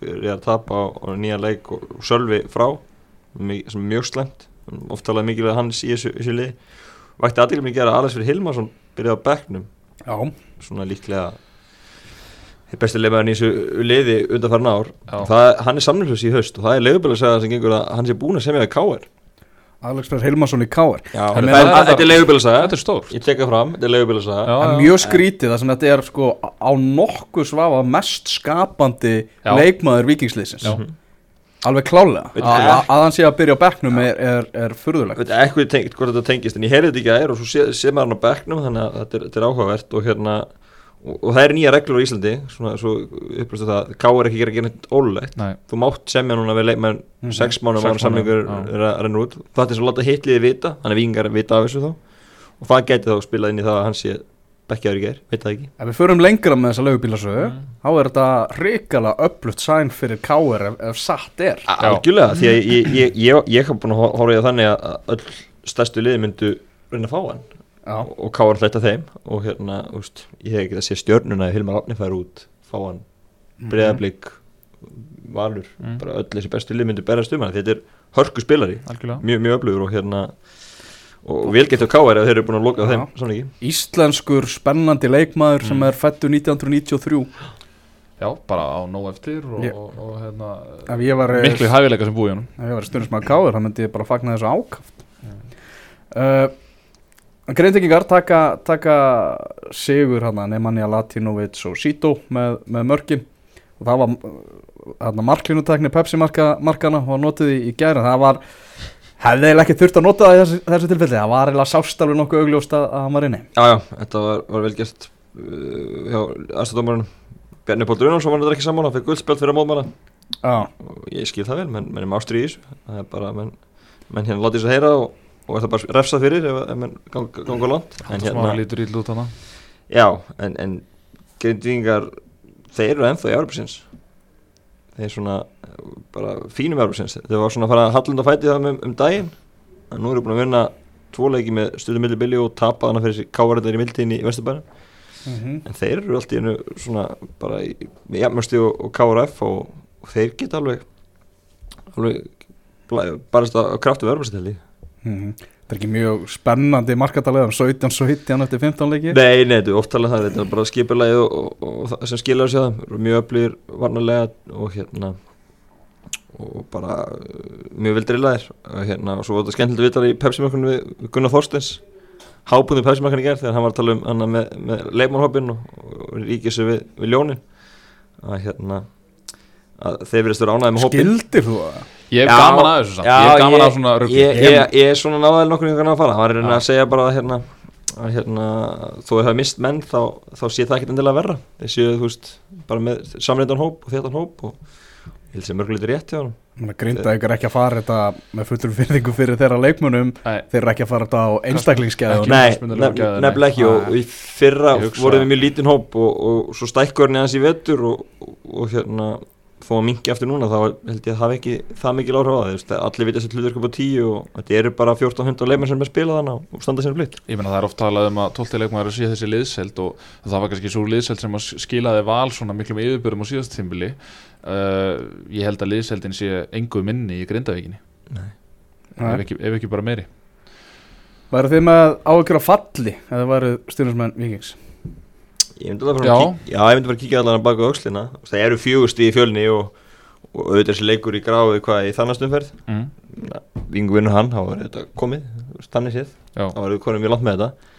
byrja að tapa á, nýja leik og, og sölvi frá sem er mjög slemt oft talaði mikilvæg hans í þessu, þessu lið vakti aðeins mikið að Alex fyrir Hilmarsson byrjaði á bekknum. Já, svona líklega besti leifæðan í þessu liði undanfarn ár. Já. það, hann er samnumflöss í haust og það er leifubæla að segja sem gengur að hann sé búin að semja við Káar Alex Freyr Hilmarsson í meina- þetta er leifubæla að Þetta er stór ég tekka fram, þetta er að já. mjög skrítið sem þetta er sko á nokkuð svafa mest skapandi Já. leikmaður vikingsliðsins Já. Alveg klálega. Veit að, að, að hann sé að byrja á bekknum er, er, er furðulegt. Veit ekki tengt, hvort þetta tengist en ég heyrði þetta ekki að er og svo sé, sé maður hann á bekknum þannig að þetta er, þetta er áhugavert og hérna og, og það er nýja reglur á Íslandi svona svo upplýstu það Ká er ekki að gera gera neitt ólulegt þú mátt semja núna við leikmenn sex mánuðum Sex samlingur já. er að renna út. Það er svo að láta hitliði vita þannig að vikingar vita af þessu þá. Og það geti þá spilað inn í það að hann sé bekkjaður í ger, veit það ekki. Ef við förum lengra með þessa leigubílasögu Mm. þá er þetta hrikalega upplutt sæn fyrir Káar ef, ef satt er. Algjörlega, því að ég, ég, ég, ég hef búin að hor- horfa í það þannig að öll stærstu liði myndu reyna að fá hann og, og káar hlætt af þeim og hérna, úst, ég hef ekki að sé stjörnuna ef Hilmar Átni fær út, fá hann breyðablík, valur Mm. bara öll þessi bestu lið myndu berast um hann. Þetta er hörku spilari, algjörlega. Mjög, mjög öflugur og hérna og, velgett á káar ef þeir eru búin að loka þeim svona ekki Íslenskur spennandi leikmaður Mm. sem er fættur 1993 Já, bara á nóg eftir og, Ég- og, og hérna var Miklu hæfileika sem búi í honum. ef ég var stundismæður Káar þá myndi ég bara fagna þessu ákaft. Uh, Greintekingar taka, taka sigur hann Nemanja Latinovic og Sito með, með mörkin. Og það var marklinutekni Pepsi marka, markana og notið í, gæri það var hefði eiginlega ekki þurft að nota það í þessu, þessu tilfelli. Það var eiginlega sást alveg nokkuð augljóst að, hann var inni. Já, já, þetta var, var vel gert uh, hjá aðstæðdómarinn Bjarni Pól Drunarsson var þetta ekki saman, hann fekk guldspjöld fyrir Já, og ég skil það vel, menn, er mástri í þessu. Það er bara, menn, menn hérna láti þess að heyra og, og er það bara refsað fyrir ef, ef menn ganga, ganga langt? En hana já, en, en grindvíkingar þeir eru ennþá í Európsins þeir svona eh, bara fínum Európsins, þeir var svona að fara að hallunda fæti það um, um daginn. En nú eru búin að vinna tvo leiki með stundum milli billi og tapa hana fyrir þessi kávarðar í mildin í Vesturbæna mm en þeir eru alltaf í svona bara í, með jafnmjösti og, og KRF og, og þeir geta alveg alveg blæ- barast á, á kraftu verðmarstelli Það er ekki mjög spennandi markatalega um 17-17 eftir 15 leiki. Nei, nei, þetta er oft talað um það, þetta er bara skipulagið og, og, og, sem skilur sér það. Mjög öflugir varnarlega og hérna og bara uh, mjög vel drillaðir. Og hérna, og svo var þetta skemmtilegt að vita í Pepsi-mörkunum við Gunnar Þorstens hábúðum Pepsi-mörkunum í gerð þegar hann var að tala um hana með, með leikmannhoppin og, og ríkið sér við, við ljónin. Að hérna að þeir verðast vera ánæði með hoppin Skildir þú það? Ég hef Já, gaman að þessu samt. já, Ég hef gaman ég- að svona rugli. ég, ég, ég er svona náðaðil nokkur hvernig að fara. Hann var að Já. að segja bara að hérna, að hérna þó þau hafa mist menn þá, þá sé það ekkert endilega verra. Þeir séu þú veist bara með samreindan hóp og þéttan hóp og ég held sem mörgulegt rétt hjá hann Grinda ykkur ekki að fara þetta með fullur fyrðingu fyrir þeirra leikmunum Nei, þeir eru ekki að fara þetta á einstaklingsgeðu Ekki. Nei, nefnilega ekki. Og, fyrra voruð við mjög lítinn hóp og, og svo stækkurinn hans í og, og hérna þó að mingi aftur núna þá held ég að hafa ekki það mikil áhrif á það, allir vita sér hlutur upp á tíu og þetta eru bara 14 hundar leikmenn sem er spilað þannig og standa sér flytt ég meina það er oft talað um að 12. leikmaður sé þessi liðselt og það var kannski svo liðselt sem að skilaði val svona miklum yfirbyrðum á síðast tímbili uh, ég held að liðseltin sé engu minni í Grindavíkinni. Ef ekki, ef ekki bara meiri. Væru þið með af falli eða væru stjórnismenn vikings? Ég myndi Já. bara að kíkja, já, myndi bara að kíkja allan að baka aukslina Það eru fjögust í fjölni og, og auðvitað þessi leikur í gráðu hvað í þannastumferð mm. Vingu vinnur hann, þá var þetta komið, þannig séð. Þá var við konum mjög langt með þetta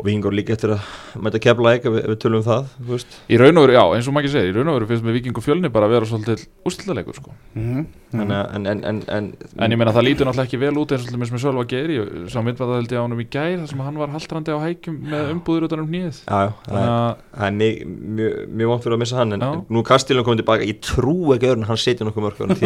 og vingur líka eftir að mæta kefla ef, við- ef við tölum um það, veist. Í raun og veru, já, eins og maður ekki segir í raun og veru finnst með Viking og Fjölni bara að vera svolítið úrslitaleikur sko. Mm að, en, en, en, en, en ég meina það lítur náttúrulega ekki vel út eins og alltaf með Geir. Ég sá myndvað það held ég á honum í gær þar sem hann var haldrandi á hækjum með umbúður utan um það þannig er, að það er mjög, vant fyrir að missa hann en, Já. en nú Kastílun komið tilbaka, ég trú ekki öðrun að hann setja nokkuð hann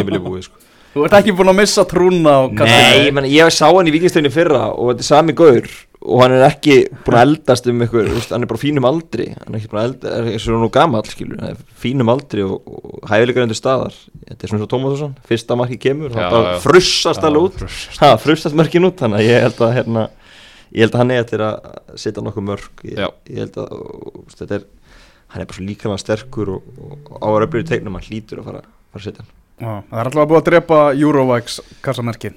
sko. Þú ert ekki búin að missa trúna á Nei, ég, meni, ég sá hann í vikingstöðinni fyrra og þetta er sami gaur og hann er ekki búin að eldast um ykkur, veist, hann er bara fínum aldri. Hann er ekki búin að elda, er eins og nú gamall skilur, hann er fínum aldri og, og hæfileikar undir staðar, þetta er svona svo Tómasson fyrsta marki kemur, Já, hann bara já. frussast Já, alveg út. frussast. ha, frussast mörkin út, þannig að ég held að hérna, ég held að hann er eftir að setja nokkuð mörk. Ég, ég held að og, þetta er, hann er bara svo líkanlega sterkur og, og, og á að röflur í tegnum hann hlýtur að fara, fara að setja hann. Já, það er alltaf búið að drepa Eurovax kassamerki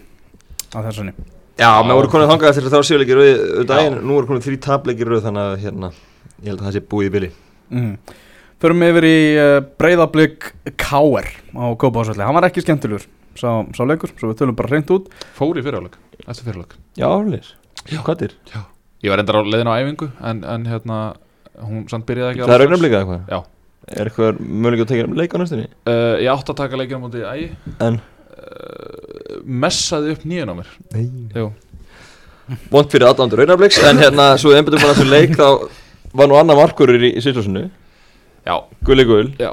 á þessunni Já, Já. menn voru konið þangað eftir þá séuleikir rauð auðvitað Já. daginn, nú voru konið þrý tapleikir rauð þannig að hérna, ég held að það sé búið í bili mm. Förum yfir í uh, breyðablík K.R. á Kópásvöldi Hann var ekki skemmtilegur, sá, sá leikur Svo við tölum bara reynd út Fór í fyrirháleik Eftir fyrirháleik Já, ális, hvað er? Ég var endar á leiðin á æfingu En, en hérna Hún samt byrjaði ekki Það er augnablikað eitthvað? Já. Er eitthvað möguleik að um leik á næstunni? uh, Ég átti að taka leikina á móti ægi En? uh, Messaði upp nýjan á mér. Vont fyrir aðdándur augnabliks, en hérna, svo einbættum bara þessu leik þá var nú annar markurur í, í Sýslúsinu Já. Gulli Gull, Já.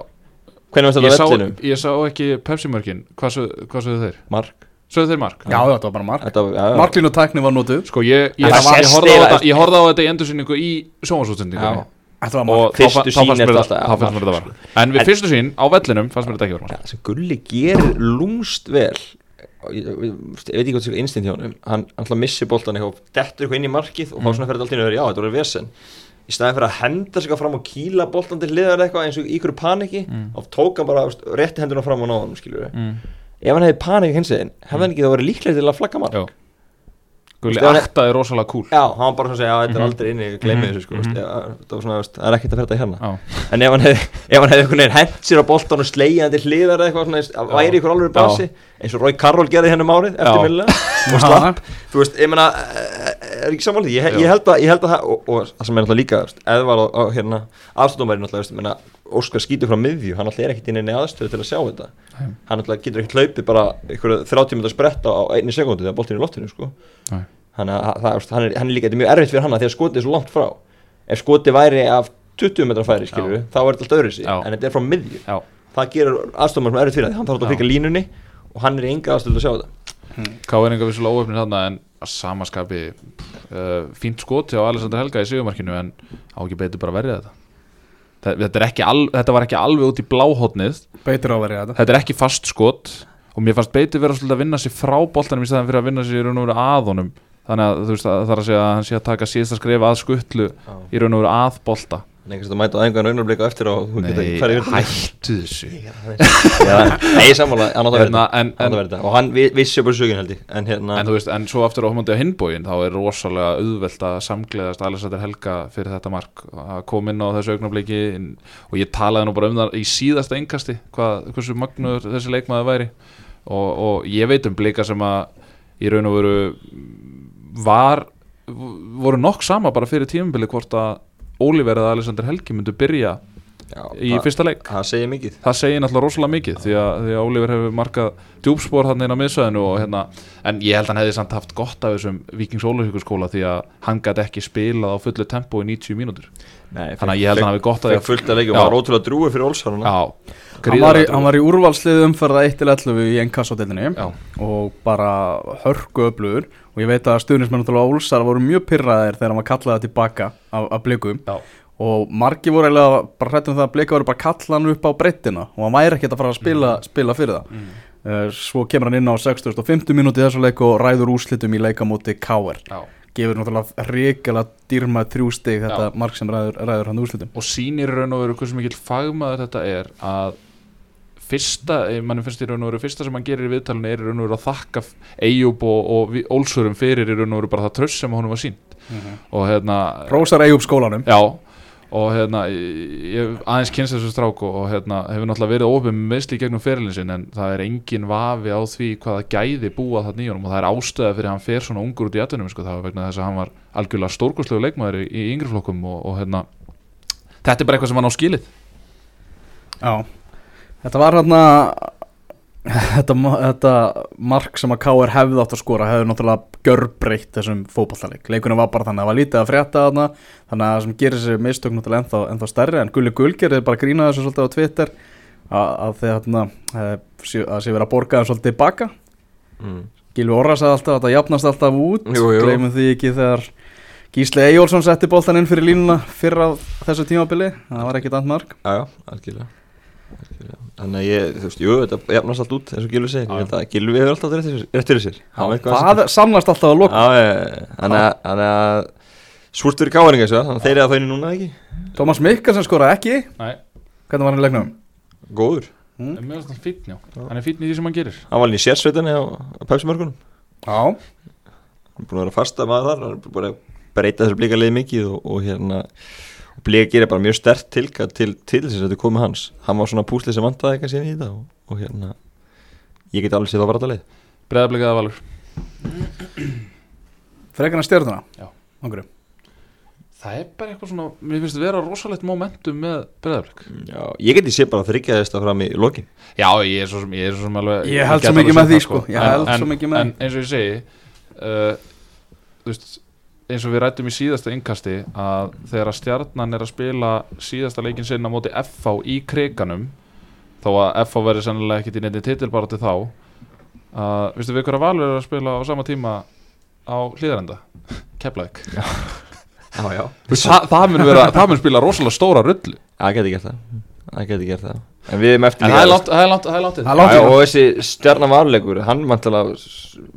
Hvernig varst Ég þetta vellinum? ég sá ekki Pepsi-mörkin Hvað sögðu þeir? Mark. Sögðu þeir mark? Já, þetta var bara mark. Þetta, var- já, já. Marklín og tækni var notuð. Sko ég, ég, ég, það ég, horfði á ég horfði á þetta í endursynningu í sjónvarsútsendingu Já. Þetta var og Fyrstu fannst er mér þetta alltaf- þá fannst mér þetta var en við fyrstu sín á vellinum fannst mér þetta ekki vera Já, sem Gulli gerir lúmst vel ég, veit ekki hvað það er innstinn hjá honum hann alltaf missi boltan eitthvað dettur eitthvað inn í markið og fá svona fyrir alltaf inn og verið já, þetta voru vesen í staðin fyrir að henda sig fram og kýla boltan til hliðar eitthvað eins og í ykkur paniki Mm. og tók hann bara rétti henduna fram og náðan skilur mm. ef hann hefði panik hins veginn hefði hann ekki þá verið líklega til að flagga mark Já. Gulli hann er- rosalega cool Já, hann var bara svona að segja, þetta er Mhm. aldrei inni, ég gleymi Mhm, þessu, sko, mhm. það er ekkert að fyrir þetta hérna. En ef hann hefði, ef hann hefði einhvern veginn hent sér á boltan og slegið hann til hliðar eða eitthvað væri ykkur alveg basi, eins og Rói Karol gerði hennum árið, Já. eftirminnilega, og (laughs) slapp, þú veist, ég meina, eh, er ekki samanlega, ég, ég held að, að það, og, og það sem er náttúrulega líka, Eðvar og, og hérna, aðstofnumæri náttúrulega, Óskar skýtur frá miðju, hann náttúrulega er ekkert inn í aðstöðu til að sjá þetta, Nei. hann náttúrulega getur ekkert hlaupið bara ykkur 30 minútur spretta á einni sekundu þegar boltin er í loftinu, sko. Þannig að það, hann, er, hann er líka, mjög erfitt fyrir hann að því að skotið er svo langt frá. Ef skotið væri af 20 metra færi, skilur þá er þetta alltaf öðru Já. en þetta er frá miðju. Já. Það gerur aðstofnum sem erfitt fyrir það, hann þarf alltaf að fylgja línunni og hann er í enga aðstöðu að sjá þetta. Káeringa vissulega óöfnir þarna en að samaskapi uh, fínt skoti á Alexander Helga í sigumarkinu en á ekki betur bara verja þetta. Þe- þetta, er ekki al, þetta var ekki alveg út í bláhóttnið Beitir áverið þetta. Þetta er ekki fast skot og mér fannst beiti vera svolítið að vinna sér frá boltanum í staðan fyrir að vinna sér í raun og veru að honum. Þannig að þú veist að það er að segja að hann sé að taka síðasta skref að skutlu í raun og veru að bolta Nei, að mæta á einhvern raunarblika eftir og þú getur ekki farið virðið hættu þessu. Nei, sammála, hann átt að verða verða og hann vi- vissi bara sögin held ég. En hérna, en þú veist, en svo aftur á hómandi á hinbóin þá er rosalega auðvelt að samgleðast Alexander Helga fyrir þetta mark. Að koma inn á þessu augnabliki og ég talaði nú bara um það í síðasta engasti hvað, hversu magnuður þessi leikmaður væri. Og, og ég veit um blika sem að í raun og veru var voru nokk sama bara fyrir tímabili hvort að Oliver eða Alexander Helgi myndu byrja já, í það- fyrsta leik. Það segir mikið. Það segir náttúrulega rosalega mikið því að, því að Oliver hefur markað djúpspor hann inn á miðsvæðinu og hérna en ég held að hann hefði samt haft gott af þessum Vikings Ólafsvíkurskóla því að hann gæti ekki spilað á fullu tempo í 90 mínútur. Nei, þannig að ég held að hann hafi gott af því Fekk fullt að leikja og var ótrúlega drúi fyrir Já, hann var, í, gríðarlega hann var í úrvalslið umferða 1-11 í ennkassodelinni Já. og bara hörku öflugur og ég veit að stuðnismenn náttúrulega Ólsar voru mjög pyrraðir þegar hann var kallaða tilbaka af, af blikum Já. og margi voru eiginlega bara hrættum það að blika voru bara kalla hann upp á breyttina og hann væri ekkert að fara að spila, spila fyrir það Mm. uh, svo kemur hann inn á 60.50 minúti þessu leik og ræður úrslitum í leikamóti K.R. Já. gefur náttúrulega ríkilega dýrmað þrjú stig þetta Já. mark sem ræður, ræður hann úrslitum og sýnir í raun og veru hversu mikill fagmaður þetta er að fyrsta, eh, mann finnst í raun og veru fyrsta sem hann gerir í viðtalinu er í raun og veru að þakka Eyjúb og, og Ólsurum fyrir í raun og veru bara það tröst sem honum var sínt og hérna Rósar Eyjúb skólanum. Já, og hérna ég aðeins kynst þessu strák og, og hérna hefur náttúrulega verið með meðsli gegnum ferilin sinn en það er engin vafi á því hvaða gæði búa þarna í honum og það er ástöða fyrir að hann fer svona ungur út í aðtunum sko, það var vegna þess að hann var algjörlega stórkostlegu leikmaður í, í yngri flokkum og, og hérna þetta er bara eitthvað sem hann á skilið. Já, þetta var hérna þetta, þetta mark sem að K.R. hefði átt að skora hefði náttúrulega görbreytt þessum fótballtaleik leikunum var bara þannig að það var lítið að frétta þarna þannig að það sem gerir sér mistök náttúrulega ennþá, ennþá stærri en Gulli Gull gerir bara grína þessu svolítið á Twitter að, eh, sé- að sé vera að borga þeim svolítið baka mm. Gilvi Orra sagði alltaf að þetta jafnast alltaf út. Gleymum því ekki þegar Gísli Eyjólfsson setti boltan inn fyrir línuna fyrir á þessu tímabili. Það var ekki Þannig að ég, þú veist, jú, þetta jafnast allt út eins og Gilvi segir, Já, ég held að Gilvi hefur alltaf rétt fyrir- rétt fyrir sér. Það samlast alltaf að loka þannig að- þannig að Svúrt fyrir káringa þessu, þannig að þeir eru að inn núna ekki? Tómas Mikkelsen skoraði ekki. Nei, hvernig var hann í leiknum? Góður. Mm. mér finnst hann fínn, já. Hann er fínn í því sem hann gerir. Hann var alveg í sérsveitinni á, á Pepsi-mörkunum. Já, Hann er búin að vera fasta maður þar Hann er búin að breyta þessu blika liði mikið og, og hérna blika gerir bara mjög stert tilkall til til þess að þetta komið hans. Hann var svona púslið sem vantaði eitthvað síðan í þetta og, og hérna ég get alveg séð það var þetta leið Breiðablikaða valur? Frekar hann stjörnuna? Já. Okkur. Það er bara eitthvað svona, mér finnst vera rosalegt momentum með breiðablik. Já, ég geti séð bara þryggja þess að fram í lokin. Já, ég er svo sem, ég er svo sem alveg Ég held svo mikið með því, sko. Ég En- held en- svo mikið með En eins og ég segi uh, Þú veist eins og við rættum í síðasta innkasti að þegar að stjarnan er að spila síðasta leikin sinna móti FH í kriganum þó að FH verður sennilega ekkit í nefndi titilbarati þá að, veistu við hverja valur er að spila á sama tíma á hlýðarenda (laughs) já. Þa, það, það mun spila rosalega stóra rullu. Það geti gert það Það geti gert það. En við erum eftir en það er langt, það er langt, það er langt Það er langt í og þessi stjarnavarleikur hann vantilega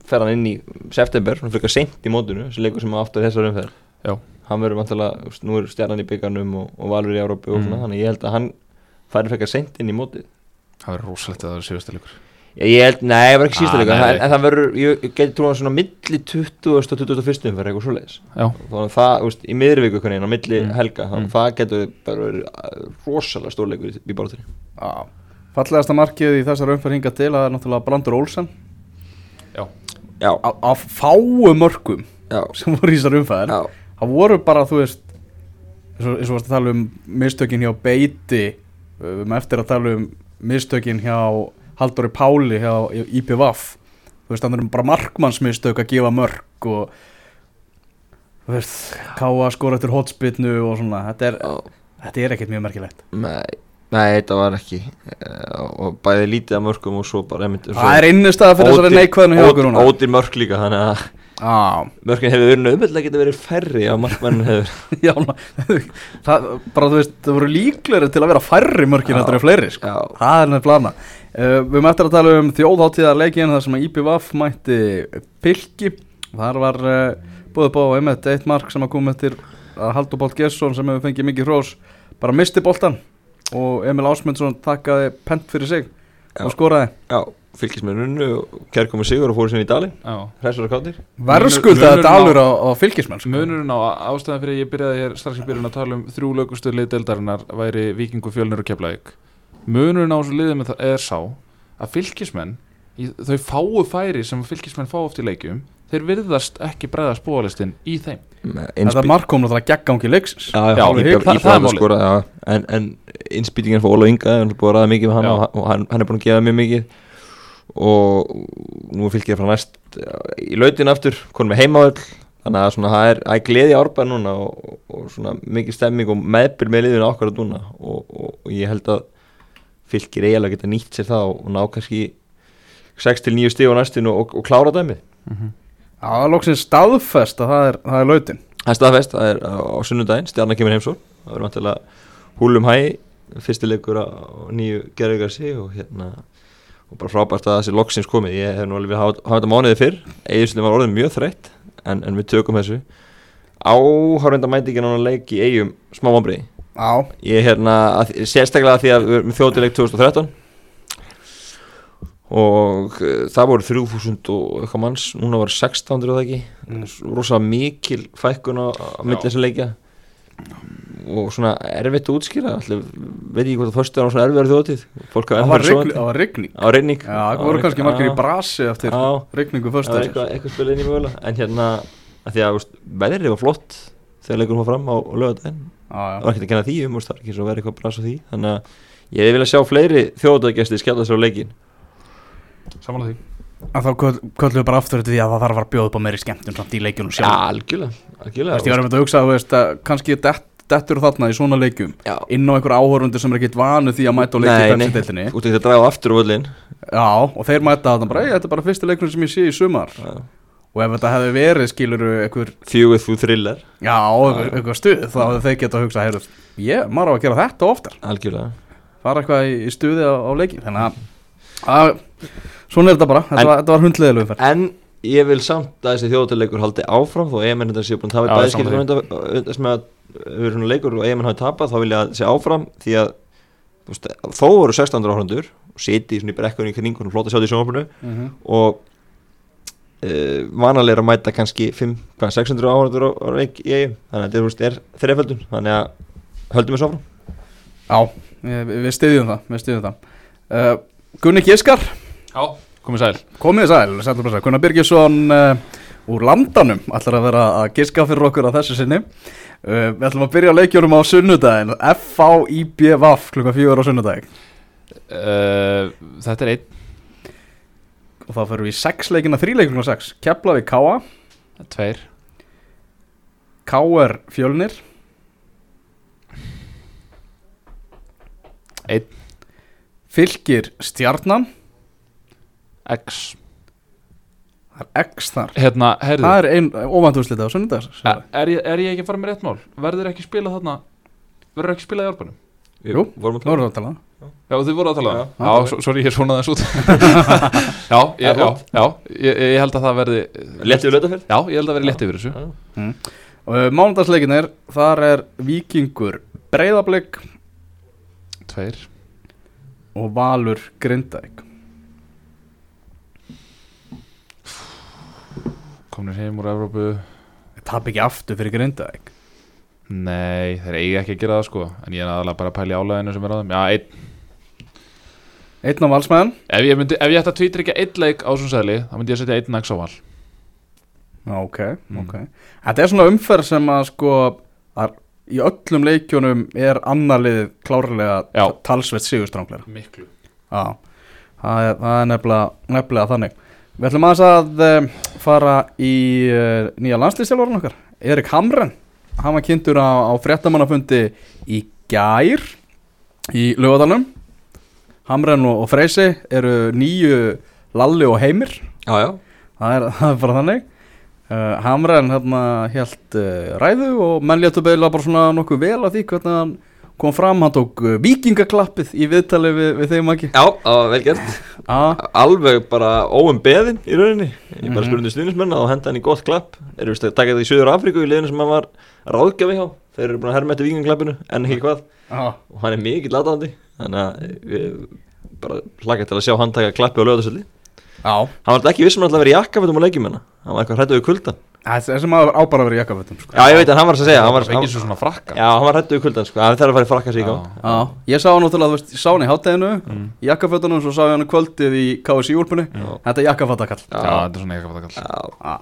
fer hann inn í september, hann fyrir seint í mótinu þessi leikur sem áttur þessar umferð. Já. hann verður vantilega, nú er stjarnan í byggarnum og, og valur í Európu og Mm. svona þannig ég held að hann færi fyrir seint inn í mótið. Það verður rosalegt að það er síðasta leikur ég held, nei, það verður ekki sísta Ah, leikur nei, en, en það verður, ég geti trúið svona milli 20. og 21. umferð eitthvað svoleiðis Já, þannig að það, þú veist, í miðurvíku hvernig á milli Mm. helga, þannig Mm. að það getur bara verið uh, rosalega stórleikur í, í báratunni Já. Fallegasta markið í þessar umferð hinga til það er náttúrulega Brandur Olsen Já, á, á fáu mörgum já, sem voru í þessar umferð já, það voru bara, þú veist eins og, eins og varst að tala um mistökin hjá Beiti við erum eftir að tala um mistökin hjá Halldóri Páli hjá IPVAF þú veist, þannig er bara markmannsmistök að gefa mörg og þú veist, káa skora eftir hotspinnu og svona, þetta er, já. þetta er ekkert mjög merkilegt Nei, nei, þetta var ekki uh, og bæði lítið af mörgum og svo bara einmitt, það er innistæða fyrir þessari neikvæðinu hjá okkur núna Ótir mörg líka, þannig að Já, mörgin hefur verið auðvitað geta verið færri á markmennin hefur (laughs) já, það, bara þú veist, það voru líklegri til að vera færri Já. heldur en fleiri, sko. Já, Það er nefnilega plana. Uh, við eftir að tala um þjóðháttíðarleikin þar sem að IPVAF mætti pilki. Þar var uh, búið bá einmitt eitt mark sem að koma eftir að Haldur Bolt Gesson sem hefur fengið mikið hrós bara misti boltan og Emil Ásmundsson takkaði pent fyrir sig Já. og skoraði. já, fylgist með runnu og kær komið sigur og fóru sinni í káttir Verðskuldaði dalur á- á, fylgismenn. sko. Munurinn á ástæðan fyrir að ég byrjaði hér strax í byrjun að tala um þrjú lögustu lið deildarinnar væri Víkingu, Fjölnir og Keflavík Munurinn á þessu liðum er það- sá að fylgismenn í, þau fáu færi sem fylgismenn fá oft í leikjum þeir virðast ekki bregðast búalistin í þeim. Þetta mark kom náttúrulega geggangi leiksins. Það- það er en, en innspýtingin fór Óla Inga, hann er búin að ræða mikið með hann Já. og, og hann, hann er búin að gefa mjög mikið. Og nú fylgir ég frá næst í lautin aftur, konum með heimaöll þannig að svona, það er, það er gleði árbæð núna og, og svona mikið stemming og meðbyr með liðinu ákvarða núna. Og, og, og ég held að fylgir eiginlega geta nýtt sér það og, ná kannski 6-9 stíð á næstinu og, og klára dæmið. Já, það er loksins staðfest að það er, það er lautin. Það er staðfest, það er á, á sunnudaginn, stjarnar kemur heimsór Það verður vantilega húlum hæ Fyrsti leikur á nýju gerðugarsi og hérna og bara frábært að þessi loksins komið. Ég hef nú alveg verið að hafa- þetta mánuði fyrr. Egilsli var orðin mjög þreytt en, en við tökum þessu. Áhárvenda mætingin á hann leik í eigum smá vombriði Já, Ég hérna, að, sérstaklega því að við erum þjótileik 2013 og uh, það voru 3000 og eitthvað manns, núna var 1600 eða ekki, Mm. rosa mikil fækkun á, á milli þess að leikja. Og svona erfitt að útskýra, allir veit ekki hvort að fyrstu er svona erfiðar fólk það var, rigni, það það voru kannski margir í brasi eftir Já. rigningu það var eitthvað, eitthvað spil inn í mögulega. En hérna, að því að veðrið var flott þegar leikur var fram á, á lögadaginn það já. var ekkert að kenna því um, það var ekki svo að vera eitthvað bras á því. Þannig að ég vil að sjá fleiri þjóðaðgæsti skella sér á leikin Samanlega því. En þá köll- köllum við bara aftur því að það þarf að fara að bjóða upp á meiri skemmtun samt í leikjunum Já, sjálf algjörlega, Þú algjörlega veist, ég var einmitt að hugsa, þú veist, að kannski dett, dettur þarna í svona leikjum Já, inn á einhver áhörundur sem er ekkit vanu því að mæta á leiki í Nei, nei. Út ekki að draga aftur á völlin Já, og þeir mæta þarna bara, "Ei, þetta er bara fyrsti leikurinn sem ég sé í sumar. Já, og ef þetta hefði verið skilur einhver, fjögur þú thriller. Já, einhver, einhver stuð þá hefði þeir geta að hugsa, heyrðu, ég, maður á að gera þetta oftar, algjörlega. Fara eitthvað í, í stuði á, á leiki, þannig að, að svona er þetta bara, þetta, En- var, þetta var hundliðilega umferð. En ég vil samt að þessi þjóðatileikur haldi áfram þó EMN þetta sé búin að sammála undan sem að við erum leikur og EMN hafi tapað þá vil ég að sé áfram því að þú veist, þó voru 16 áhrandur og siti svona í brekkunni í kringun og flóta sjátt í sjónvarpinu mm -hmm. og uh, vanalega er að mæta kannski 5, hvað, 600 áhrandur á, á leik í EM þannig að þetta er, er þreiföldun þannig að höldum við svo áfram. Já, við, styðjum það, við styðjum það. Uh, Gunni Giskar, Já, komið sæl. Komið sæl, sæl Gunnar Birgisson uh, úr landanum ætlar að vera að giska fyrir okkur á þessu sinni. Uh, Við ætlum að byrja leikjunum á sunnudaginn F-A-I-B-V klukkan fjögur á sunnudaginn. Uh, Þetta er einn, og þá fyrir við í sex leikina, þrý leikina sex. Keflavík Káa, tveir. Káer Fjölnir. Einn. Fylgir Stjarnan. X. Það er X þar. Hérna, Það er ein óvandúslita á sunnudags er, er, ég, er ég ekki að fara með rétt mál? Verður ekki spilað þarna? Verður ekki spilað í orbanum? Jú, vorum við að tala. Já, þið voru að tala. Já. Já, svo- sorry, ég er svona þess út. (laughs) Já, ég, já, já ég, ég held að það verði Lettið við lötafell Já, ég held að verði létt yfir þessu. Uh, Mánudagsleikinir, þar er Víkingur Breiðablик Tveir. Og Valur Grindavík. Komnir heim úr Evrópu. Tap ekki aftur fyrir Grindavík Nei, þeir eiga ekki að gera það sko. En ég er aðalega bara að pæla í álæðinu sem er á þeim. Já, einn. Einn á valsmenn. Ef ég, myndi, ef ég ætti að tvítra ekki einn leik á þessum sæli þá myndi ég að setja einn x á val. Ok, Mm. ok. Þetta er svona umferð sem að sko að í öllum leikjunum er annarlið klárlega talsveit sigurstránglega Miklu. Já, það er, það er nefnilega, nefnilega þannig. Við ætlum aðeins að um, fara í uh, nýja landslýstjálfarinn okkar Erik Hamren Hann var kynntur á, á fréttamannafundi í gær í lögadalum Hamren og, og Freysi eru nýju Lalli og Heimir. Já, já. Það er, (laughs) það er bara þannig. Uh, Hamren hérna helt uh, ræðu og menn léttu beila bara svona nokkuð vel að því hvernig hann kom fram, hann tók uh, vikingaklappið í viðtali við, við þeim ekki Já, það var vel gert. Alveg bara óum beðin í rauninni. Ég bara Mhm. spurði stuðnismenn og henda hann í gott klapp. Erum við að taka þetta í Suður Afríku í liðinu sem hann var ráðgjafi hjá. Þeir eru búin að herma eftir vikingaklappinu en ekki hvað. Ah, og hann er mikill aðdáðandi þannig að við bara hlaka til að sjá hann taka klappi á lögðarsöldi Já, Hann var ekki vissum að vera í jakkafötum á leikjum Hann var eitthvað hrættu við kuldan þessi maður á bara að vera í jakkafötum sko. Já, ég veit en hann var að segja hann var, hann, svo svona frakka. Já, hann var hrættu við kuldan sko. Hann þarf að fara í frakka í gang. Já, ég sá hann náttúrulega, þú veist, ég sá hann í hátteginu Mm. í jakkafötunum, svo sá ég hann um kvöldið í KSI úlpunni, þetta er jakkafatakall Já, þetta er svona eitthvað fatakall Já, ah.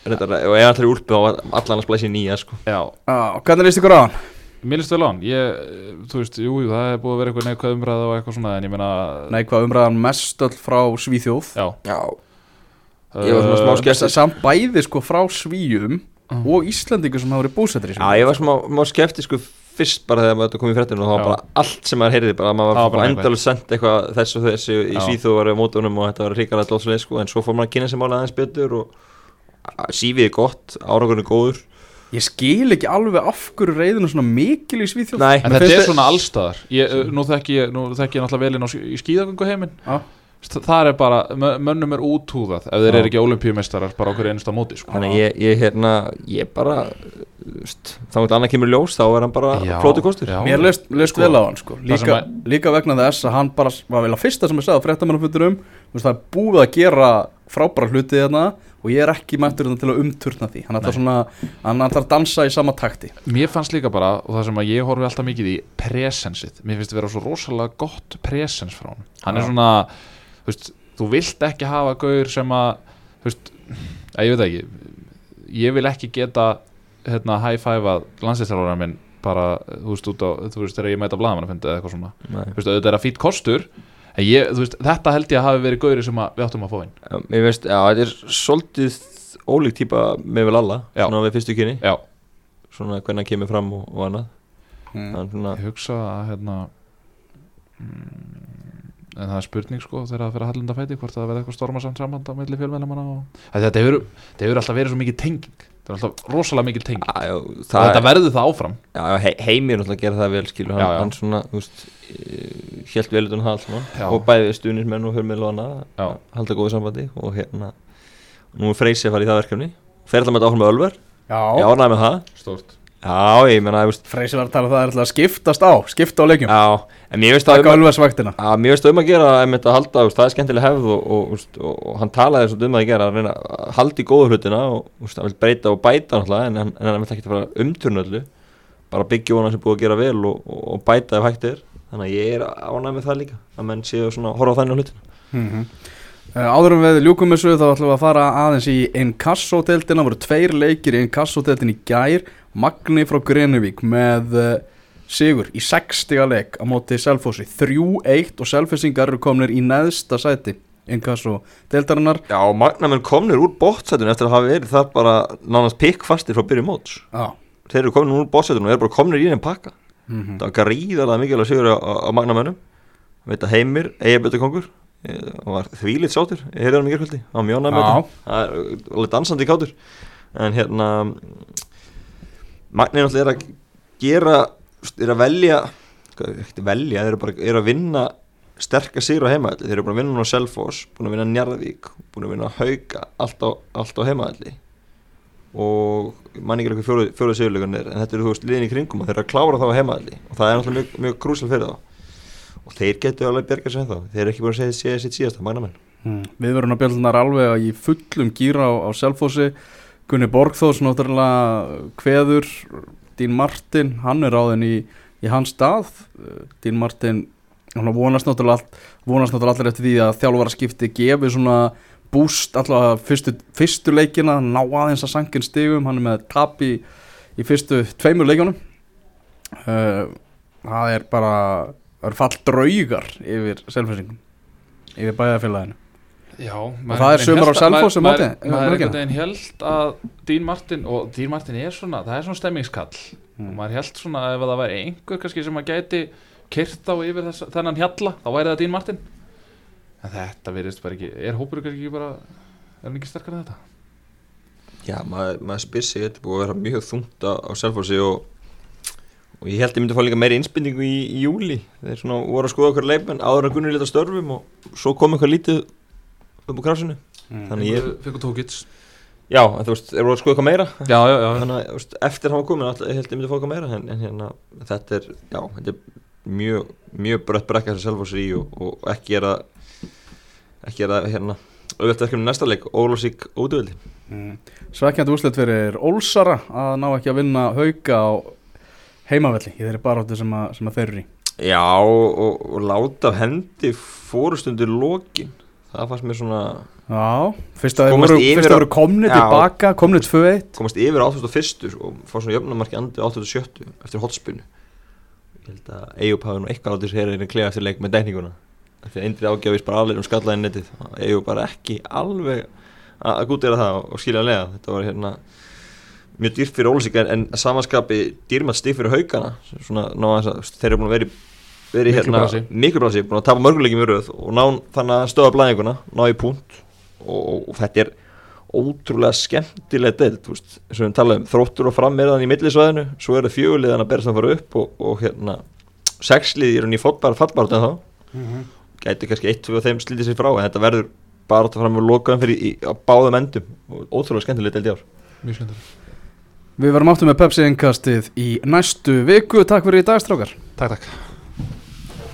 Reyndar, og ef allir í úlpu var allan að splæsi nýja sko. Já, ah, Hvernig líst ykkur á hann? mér líst vel á hann. Ég, þú veist, jú, jú, það er búið ég var svona smá skeptisk. Samt bæði sko frá Svíum Mm. og Íslandingur sem hafa verið búsettir í já ég var smá, smá skefti sko fyrst bara þegar maður kom í fréttinu og það var bara allt sem maður heyrði bara maður var bara endalur sendt eitthvað þessu og þessu í Já. Svíþjóð var mótunum og þetta var ríkarlega dótsleið sko en svo fór maður að kynna sem mála aðeins betur og sífið er gott, árangurinn er góður Ég skil ekki alveg af hverju reyðinu svona mikil í Svíþjóð Nei, En þetta er svona allstaðar ég, Nú þekki ég, nú þekki ég náttúrulega vel inn á sk- í skíðagöngu heiminn Já. Það er bara, mö- mönnum er úthúðað Ef þeir eru ekki olimpíumeistarar bara okkur einasta móti sko. Þannig að ég, ég hérna, ég bara veist, þá veit annað kemur í ljós þá er hann bara flóti kostur. já. Mér leist, leist Sko, vel á hann sko. líka, líka vegna þess að hann bara var vel að fyrsta sem ég sagði á fréttamannafundunum Það er búið að gera frábæra hluti þarna og ég er ekki mættur þarna til að umturna því. Hann ætlar svona, hann ætlar að dansa í sama takti. Mér fannst líka bara, og það sem að ég horfi alltaf mikið í presensið, mér finnst það vera svo rosalega gott presens frá hann Hann er svona, þú veist, þú vilt ekki hafa gaur sem að, þú veist, að ég veit ekki Ég vil ekki geta, hérna, high-fiveað landslýstjálfara minn bara, þú veist, út á, þú veist, þegar ég mæta blaðamann að eða eitthvað svona Nei. Þú veist, auðvitað er að fýtt kostur En ég, þú veist, þetta held ég að hafi verið gauri sem að við áttum að fá inn Já, Mér veist, já, þetta er svolítið ólík típa með vel alla Já. svona við fyrstu kynni, Já, svona hvernig hann kemur fram og, og annað mm. Hann svona, ég hugsa að, hérna mm, en það er spurning sko þegar það fyrir að hallunda fæti hvort það verði eitthvað stormasamt samband á milli fjölmennamanna og þetta hefur, hefur alltaf verið svo mikið tenging. Þetta er alltaf rosalega mikið tenging. Já, já, það þetta verður það áfram. Já, he heimir náttúrulega gera það vel skilur hann, hann svona, þú veist helt vel utan saman. Já. og bæði stuðnismenn og fjölmiðl og annað að halda góðu sambandi og hérna nú er Freysi að fara í það verkefni. Fer alltaf með þetta áfram með Ölver. Já, með það. Stort Já, ég menna, Freysi var að tala um það að skiptast á Skipta á leikjum. Já, en mér veist veist um að gera halda, það er skemmtileg hefð og, og, og, og, hann talaði um að gera að reyna að halda í góðu hlutina og breyta og bæta en, en hann vil ekki fara umturnu öllu bara byggja vona sem búið að gera vel og, bæta ef hægt er. Þannig að ég er ánægð með það líka að menn séu svona horfa á þannig hlutina. Mm Áður um við ljúkum þessu þá ætlum við að fara aðeins í Inkasso-deildina, voru tveir leikir í Inkasso-deildin í gær Magni frá Grenevík með uh, sigur í 60 leik á móti Selfossi. 3-1 og Selfossingar eru komnir í neðsta sæti Já, og Magnamenn komnir úr bótsætun eftir að hafa verið þar bara nánast pikkfastir frá byrju móts. Já, þeir eru komnir úr bótsætun og eru bara komnir í einn pakka. Mm það var gríðarlega mikilvæg sigur á, á, Magnamennum veit að Heimir, Eyjabötukongur og var þvílitt sátur ég heyrði hann mjónað með Já. þetta það er alveg dansandi kátur. En hérna Magni er að gera er að velja ekki velja, þeir eru bara er að vinna sterkar sigur á heimaðalli þeir eru búin að vinna núna á Selfoss, búin að vinna Njarðvík búin að vinna Hauka, allt á, allt á heimaðalli og mann ekki eitthvað fjóruð sigurleikunir en þetta eru þú veist liðin í kringum og þeir eru að klára þá á heimaðalli og það er náttúrulega mjög, mjög krúsal fyrir þá. Og þeir getur alveg bjergað sér þá þeir eru ekki búin að segja, segja sitt síðasta magnamenn. Mm. Við verðum að bjöldunar alveg í fullum gýra á, á Selfossi Gunni Borgþós náttúrulega kveður Dín Martin, hann er ráðin í, í hans stað. Uh, Dín Martin vonast náttúrulega, vonast náttúrulega allir eftir því að þjálfara skipti gefi svona búst allavega fyrstu, fyrstu leikina, ná aðeins að sankin stigum, hann er með tap í, í fyrstu tveimur leikunum uh, það er bara það er fall draugar yfir Selfossingum yfir bæðafélaginu Já, það er sumar á Maður um maður helgina. einhvern veginn held að Dín Martin og Dín Martin er svona, það er svona stemmingskall Mm. og maður held svona ef það væri einhver kannski sem að gæti kyrt á yfir þess, þennan hjalla þá væri það Dín Martin en þetta verðist bara ekki, er hópur ekki bara er hann ekki sterkar en þetta? Já, maður, maður spyr sig, þetta er búið að vera mjög þungt á, á Selfossi og, og ég held að ég myndi að fá líka meiri innspendingu í, í júli þeir svona voru að skoða okkur leikmenn áður Gunnar lítið á störfum og svo kom eitthvað lítið upp á krásinu. Þannig ég, Fengur tókits já, en þú veist, þeir voru að skoða eitthvað meira? Já, já, já, þannig að veist, eftir hann var komin alltaf, ég held að ég myndi að fá eitthvað meira en, en hérna, þetta er, já, þetta er mjög, mjög brött brekka þessi Selfossi í og, og ekki er að ekki er að, hérna auðvitað verkefni næsta leik, Ólásík ódöðli mm. Svekkjandi úrslit fyrir Ólsara að ná ekki að vinna hauka á heimavelli í þeirri baráttu sem, að, sem að þeir eru í. Já, og, og, láta af hendi fórustundir lokin það fannst mér svona Já, fyrst að Komast voru, á- að komnið tilbaka komnið 2-1 komast yfir 81 og fá svona jöfnumarki andi 87 eftir hotspinu. Ég held að Eyjup hafi nú eitthvað látið sér hérna að klega eftir leik með dækninguna. Því að Indrið ágjafist bara alveg um skallaði netið. Eyjup bara ekki alveg að að gútera það og skilja lega þetta var hérna mjög dýrt fyrir Ólusík en, en samanskapi dýrmætt stíf fyrir haugana svona ná að þeir eru búin að vera í verið hérna brasi, búin að tapa mörguleikjum í röð og ná þannig að stöða blæðinguna, ná í punkt og, og, og þetta er ótrúlega skemmtileg deild, þú veist, og við talaðum þróttur og fram er þannig í millisvæðinu svo eru fjöguliðan að berast að fara upp og, og hérna, sexlið eru ný fótbar fallbart en þá, gæti kannski eitt og þeim slítið sér frá, en þetta verður bara að fram með lokaðum fyrir í, á báðum endum. Og ótrúlega skemmtileg deild í ár. Við verum áttum með Pepsi innkastið í næstu viku. Takk fyrir í dag strákar. Takk, takk